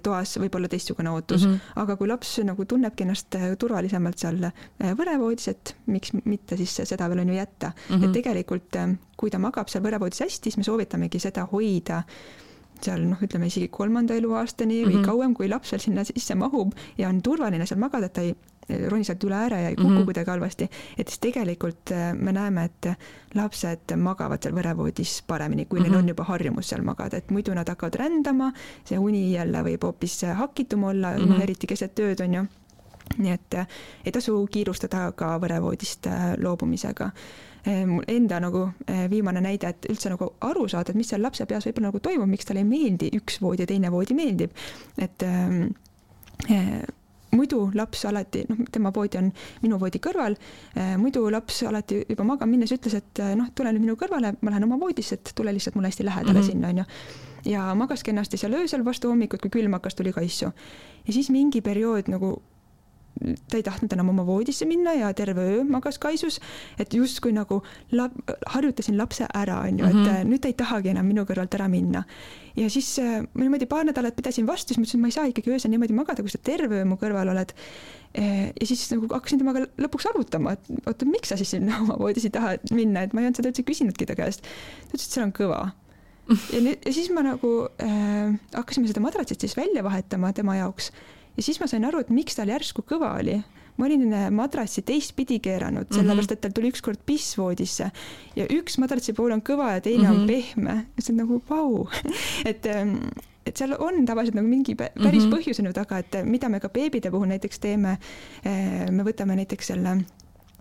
toas võib olla teistsugune ootus mm. -hmm. aga kui laps nagu tunnebki ennast turvalisemalt seal võrevoodis, et miks mitte siis seda veel on ju jätta mm. -hmm. et tegelikult, kui ta magab seal võrevoodis hästi, siis me soovitamegi seda hoida seal noh, ütleme isegi kolmanda eluaastani või mm -hmm. kauem, kui laps veel sinna sisse mahub ja on turvaline seal magada, et ta ei roni sealt üle ääre ja ei kuku mm -hmm. kuidagi halvasti, et siis tegelikult äh, me näeme, et lapsed magavad seal võrevoodis paremini, kui mm -hmm. neil on mhm. juba harjumus seal magada, et muidu nad hakkavad rändama, see uni jälle võib hoopis hakitum olla mm, -hmm. eriti keset ööd, on ju. nii et äh, ei tasu kiirustada ka võrevoodist äh, loobumisega mul enda nagu viimane näide, et üldse nagu aru saada, et mis seal lapse peas võib-olla nagu toimub, miks talle ei meeldi üks voodi ja teine voodi meeldib. et ähm, äh, muidu laps alati, noh, tema voodi on minu voodi kõrval äh,, muidu laps alati juba magama minnes ütles, et noh, tule nüüd minu kõrvale, ma lähen oma voodisse, et tule lihtsalt mulle hästi lähedale mm -hmm. sinna, onju. ja magas kenasti seal öösel vastu hommikut, kui külm hakkas, tuli kaisu. ja siis mingi periood nagu ta ei tahtnud enam oma voodisse minna ja terve öö magas kaisus, et justkui nagu lap, harjutasin lapse ära, onju, et mm -hmm. nüüd ta ei tahagi enam minu kõrvalt ära minna. ja siis äh, ma niimoodi paar nädalat pidasin vastu, siis mõtlesin, et ma ei saa ikkagi öösel niimoodi magada, kui sa terve öö mu kõrval oled. Äh, ja siis nagu hakkasin temaga lõpuks arutama, et oota, miks sa siis sinna oma voodisse ei taha minna, et ma ei olnud seda üldse küsinudki ta käest. ta ütles, et seal on kõva ja nüüd, ja siis ma nagu äh, hakkasime seda madratsit siis välja vahetama tema jaoks ja siis ma sain aru, et miks tal järsku kõva oli. ma olin madratsi teistpidi keeranud, mhm. sellepärast et tal tuli ükskord piss voodisse ja üks madratsi pool on kõva ja teine mm -hmm. on mhm. pehme. see on nagu vau et ähm, et seal on tavaliselt nagu mingi päris mm -hmm. põhjus on ju taga, et mida me ka beebide puhul näiteks teeme. Äh, me võtame näiteks selle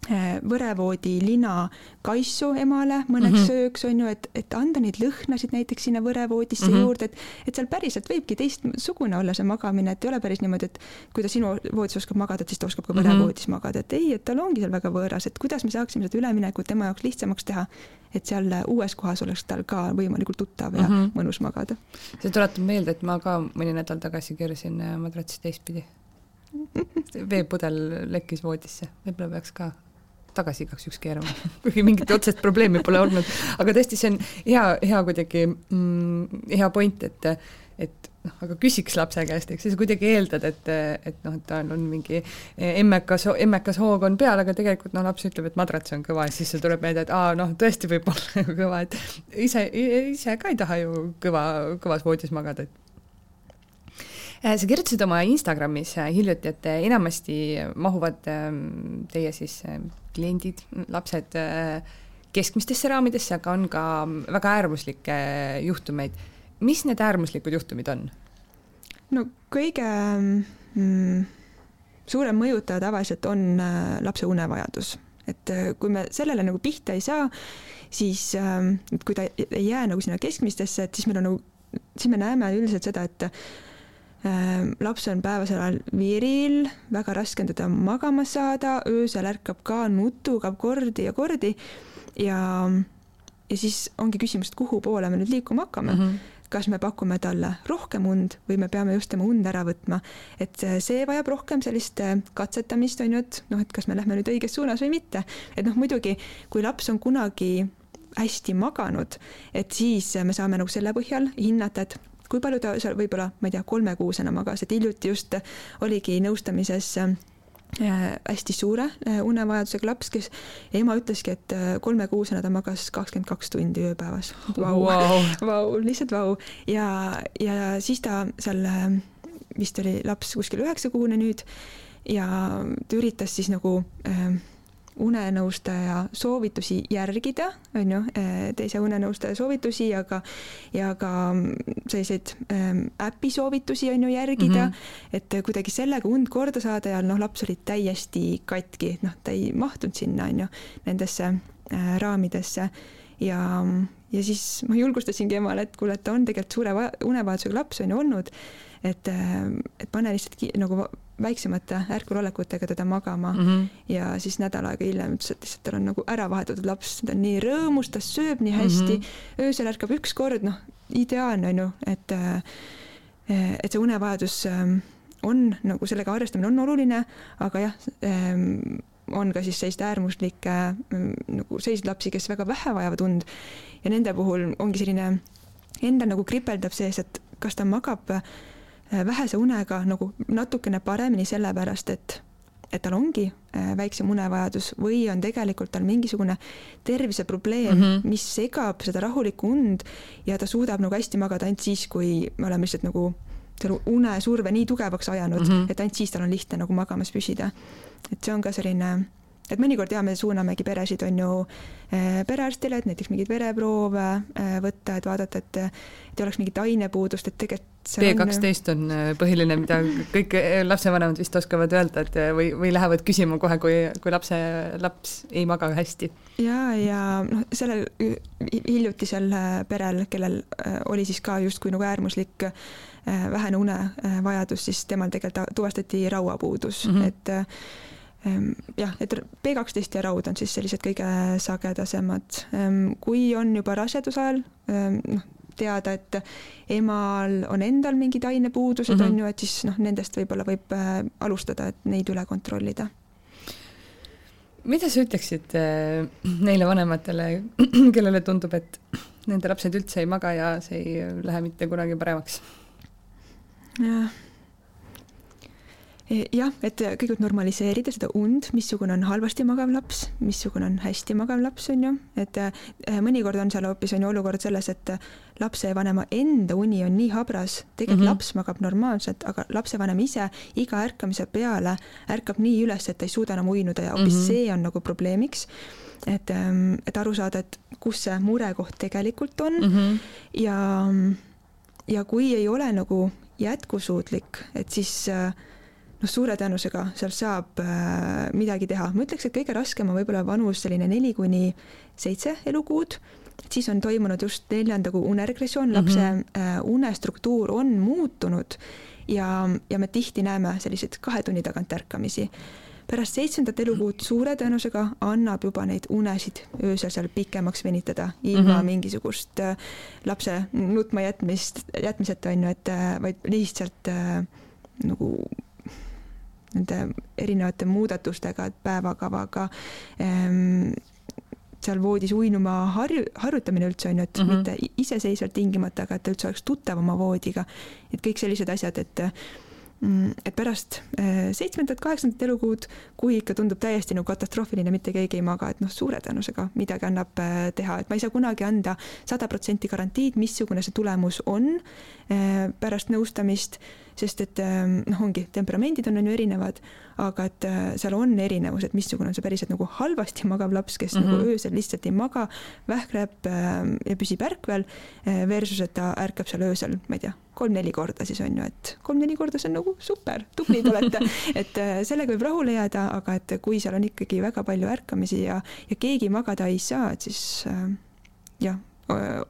võrevoodi lina kaisu emale mõneks mm -hmm. sööks, on ju, et, et anda neid lõhnasid näiteks sinna võrevoodisse mm -hmm. juurde, et et seal päriselt võibki teistsugune olla see magamine, et ei ole päris niimoodi, et kui ta sinu voodis oskab magada, siis ta oskab ka võrevoodis mm -hmm. magada, et ei, et tal ongi seal väga võõras, et kuidas me saaksime seda üleminekut tema jaoks lihtsamaks teha, et seal uues kohas oleks tal ka võimalikult tuttav ja mm -hmm. mõnus magada. see tuletab meelde, et ma ka mõni nädal tagasi keerasin äh, madratsi teistpidi veepudel lekkis voodisse, võib-olla peaks ka tagasi igaks juhuks keerama, kuigi mingit otsest probleemi pole olnud, aga tõesti, see on hea, hea kuidagi mm, hea point, et, et noh, aga küsiks lapse käest, eks. Siis kuidagi eeldad, et, et noh, et tal on mingi emmekas, emmekas hoog on peal, aga tegelikult noh, laps ütleb, et madrats on kõva ja siis sul tuleb meelde, et aa noh, tõesti võib olla kõva, et ise, ise ka ei taha ju kõva, kõvas voodis magada, et Äh, sa kirjutasid oma Instagramis äh, hiljuti, et äh, enamasti mahuvad ähm, teie siis kliendid, lapsed keskmistesse raamidesse, aga on ka väga äärmuslikke juhtumeid. mis need äärmuslikud juhtumid on? no kõige mm, suurem mõjutaja tavaliselt on lapse unevajadus, et kui me sellele nagu pihta ei saa, siis ähm, kui ta ei jää nagu sinna keskmistesse, et siis meil on nagu, siis me näeme üldiselt seda, et laps on päevasel ajal viril, väga raske on teda magama saada, öösel ärkab ka, nutukab kordi ja kordi ja, ja siis ongi küsimus, et kuhu poole me nüüd liikuma hakkame mm. -hmm kas me pakume talle rohkem und või me peame just tema und ära võtma, et see vajab rohkem sellist äh, katsetamist, on ju, et noh, et kas me lähme nüüd õiges suunas või mitte. et noh, muidugi kui laps on kunagi hästi maganud, et siis me saame nagu selle põhjal hinnata, et kui palju ta seal võib-olla, ma ei tea, kolmekuusena magas, et hiljuti just oligi nõustamises äh, hästi suure äh, unevajadusega laps, kes ema ütleski, et äh, kolmekuusena ta magas kakskümmend kaks tundi ööpäevas. Vau, vau, lihtsalt vau. Ja, ja siis ta seal vist oli laps kuskil üheksakuune nüüd ja ta üritas siis nagu äh, unenõustaja soovitusi järgida, on ju, eh, teise unenõustaja soovitusi ja ka, ja ka selliseid ähm, äpi soovitusi on ju järgida mm, -hmm. et kuidagi sellega und korda saada ja noh, laps oli täiesti katki, noh, ta ei mahtunud sinna, on ju, nendesse äh, raamidesse ja, ja siis ma julgustasingi emale, et kuule, et ta on tegelikult suure unevajadusega laps on ju olnud, et, äh, et pane lihtsalt nagu väiksemate ärkvelolekutega teda magama mm -hmm. ja siis nädal aega hiljem ütles, et lihtsalt tal on nagu ära vahetatud laps, ta on nii rõõmus, ta sööb nii hästi mm, -hmm. öösel ärkab üks kord, noh, ideaalne on ju, et äh, et see unevajadus ähm, on nagu sellega arvestamine on oluline, aga jah, ähm, on ka siis selliseid äärmuslikke mm, nagu selliseid lapsi, kes väga vähe vajavad und ja nende puhul ongi selline endal nagu kripeldab sees, et kas ta magab äh, vähese unega nagu natukene paremini sellepärast, et et tal ongi äh, väiksem unevajadus või on tegelikult tal mingisugune terviseprobleem mm, -hmm. mis segab seda rahulikku und ja ta suudab nagu hästi magada ainult siis, kui me oleme lihtsalt nagu selle unesurve nii tugevaks ajanud mm, -hmm. et ainult siis tal on lihtne nagu magamas püsida. et see on ka selline et mõnikord ja me suunamegi peresid, on ju, eh, perearstile, et näiteks mingeid vereproove võtta, et vaadata, et et ei oleks mingit ainepuudust, et tegelikult B kaksteist on eh, põhiline, mida kõik lapsevanemad vist oskavad öelda, et või, või lähevad küsima kohe, kui, kui lapse, laps ei maga hästi. ja, ja noh, sellel hiljutisel perel, kellel oli siis ka justkui nagu äärmuslik vähene unevajadus, siis temal tegelikult tuvastati rauapuudus mm, -hmm. et jah, et B kaksteist ja raud on siis sellised kõige sagedasemad. Kui on juba raseduse ajal, noh, teada, et emal on endal mingid ainepuudused mm, -hmm. on ju, et siis noh, nendest võib-olla võib äh, alustada, et neid üle kontrollida. mida sa ütleksid äh, neile vanematele, kellele tundub, et nende lapsed üldse ei maga ja see ei lähe mitte kunagi paremaks? jah jah, et kõigepealt normaliseerida seda und, missugune on halvasti magav laps, missugune on hästi magav laps, on ju, et äh, mõnikord on seal hoopis on ju olukord selles, et lapsevanema enda uni on nii habras, tegelikult mm -hmm. laps magab normaalselt, aga lapsevanem ise iga ärkamise peale ärkab nii üles, et ta ei suuda enam uinuda ja hoopis mm -hmm. see on nagu probleemiks et, ähm, et aru saada, et kus see murekoht tegelikult on mm -hmm. ja, ja kui ei ole nagu jätkusuutlik, et siis äh, noh, suure tõenäosusega seal saab äh, midagi teha. ma ütleks, et kõige raskem on võib-olla vanus selline neli kuni seitse elukuud, siis on toimunud just neljanda kuu uneregressioon, lapse mm -hmm. äh, unestruktuur on muutunud ja, ja me tihti näeme selliseid kahe tunni tagant ärkamisi. pärast seitsmendat elukuud suure tõenäosusega annab juba neid unesid öösel seal pikemaks venitada ilma mm -hmm. mingisugust äh, lapse nutma jätmist, jätmiseta on ju, et vaid lihtsalt nagu nende erinevate muudatustega, et päevakavaga ähm, seal voodis uinuma harju, harjutamine üldse on ju, et mm -hmm. mitte iseseisvalt tingimata, aga et ta üldse oleks tuttav oma voodiga. et kõik sellised asjad, et Mm, et pärast äh, seitsmendat, kaheksandat elukuud, kui ikka tundub täiesti nagu katastroofiline, mitte keegi ei maga, et noh, suure tõenäosusega midagi annab äh, teha, et ma ei saa kunagi anda sada protsenti garantiid, missugune see tulemus on äh, pärast nõustamist, sest et noh, ongi, temperamendid on, on ju erinevad, aga et seal on erinevus, et missugune on see päriselt nagu halvasti magav laps, kes mm -hmm. nagu öösel lihtsalt ei maga, vähkleb ja püsib ärkvel, versus et ta ärkab seal öösel, ma ei tea kolm-neli korda siis on ju, et kolm-neli korda, see on nagu super, tublid olete, et äh, sellega võib rahule jääda, aga et kui seal on ikkagi väga palju ärkamisi ja, ja keegi magada ei saa, et siis äh, jah,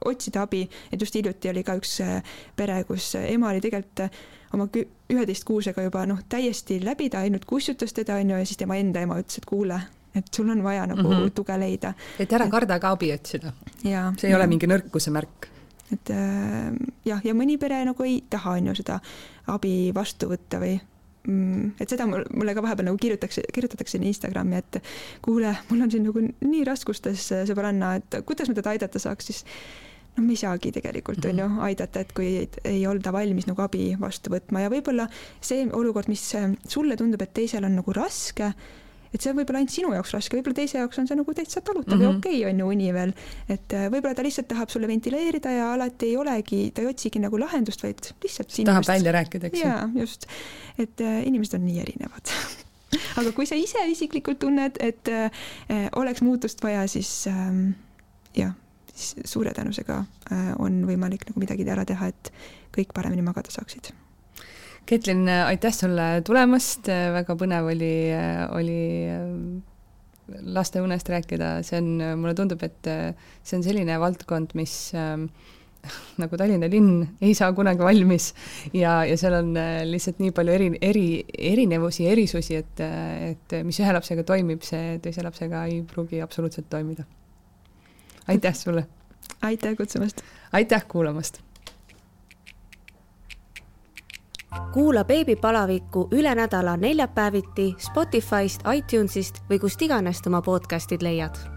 otsida abi, et just hiljuti oli ka üks äh, pere, kus ema oli tegelikult oma üheteistkuusega juba noh, täiesti läbi, ta ainult kussutas teda, on ju, ja siis tema enda ema ütles, et kuule, et sul on vaja nagu mm -hmm. tuge leida. et ära karda ka abi otsida. see ei ja. ole mingi nõrkuse märk et äh, jah, ja mõni pere nagu ei taha, on ju, seda abi vastu võtta või mm, et seda mul, mulle ka vahepeal nagu kirjutatakse, kirjutatakse Instagrami, et kuule, mul on siin nagu nii raskustes sõbranna, et kuidas ma teda aidata saaks, siis noh, me ei saagi tegelikult on ju mhm. aidata, et kui ei, ei olda valmis nagu abi vastu võtma ja võib-olla see olukord, mis sulle tundub, et teisel on nagu raske et see on võib-olla ainult sinu jaoks raske, võib-olla teise jaoks on see nagu täitsa talutav mm -hmm. ja okei okay, on ju uni veel. et äh, võib-olla ta lihtsalt tahab sulle ventileerida ja alati ei olegi, ta ei otsigi nagu lahendust, vaid lihtsalt tahab välja rääkida, eks ju. jaa, just. et äh, inimesed on nii erinevad aga kui sa ise isiklikult tunned, et äh, oleks muutust vaja, siis ähm, jah, siis suure tõenäosusega äh, on võimalik nagu midagi ära teha, et kõik paremini magada saaksid Ketlin, aitäh sulle tulemast, väga põnev oli, oli äh, laste unest rääkida, see on, mulle tundub, et äh, see on selline valdkond, mis äh, nagu Tallinna linn ei saa kunagi valmis ja, ja seal on lihtsalt nii palju eri, eri, erinevusi, erisusi, et, et mis ühe lapsega toimib, see teise lapsega ei pruugi absoluutselt toimida. Aitäh sulle! aitäh kutsumast! aitäh kuulamast! kuula beebipalavikku üle nädala neljapäeviti Spotify'st, iTunes'ist või kust iganes oma podcast'id leiad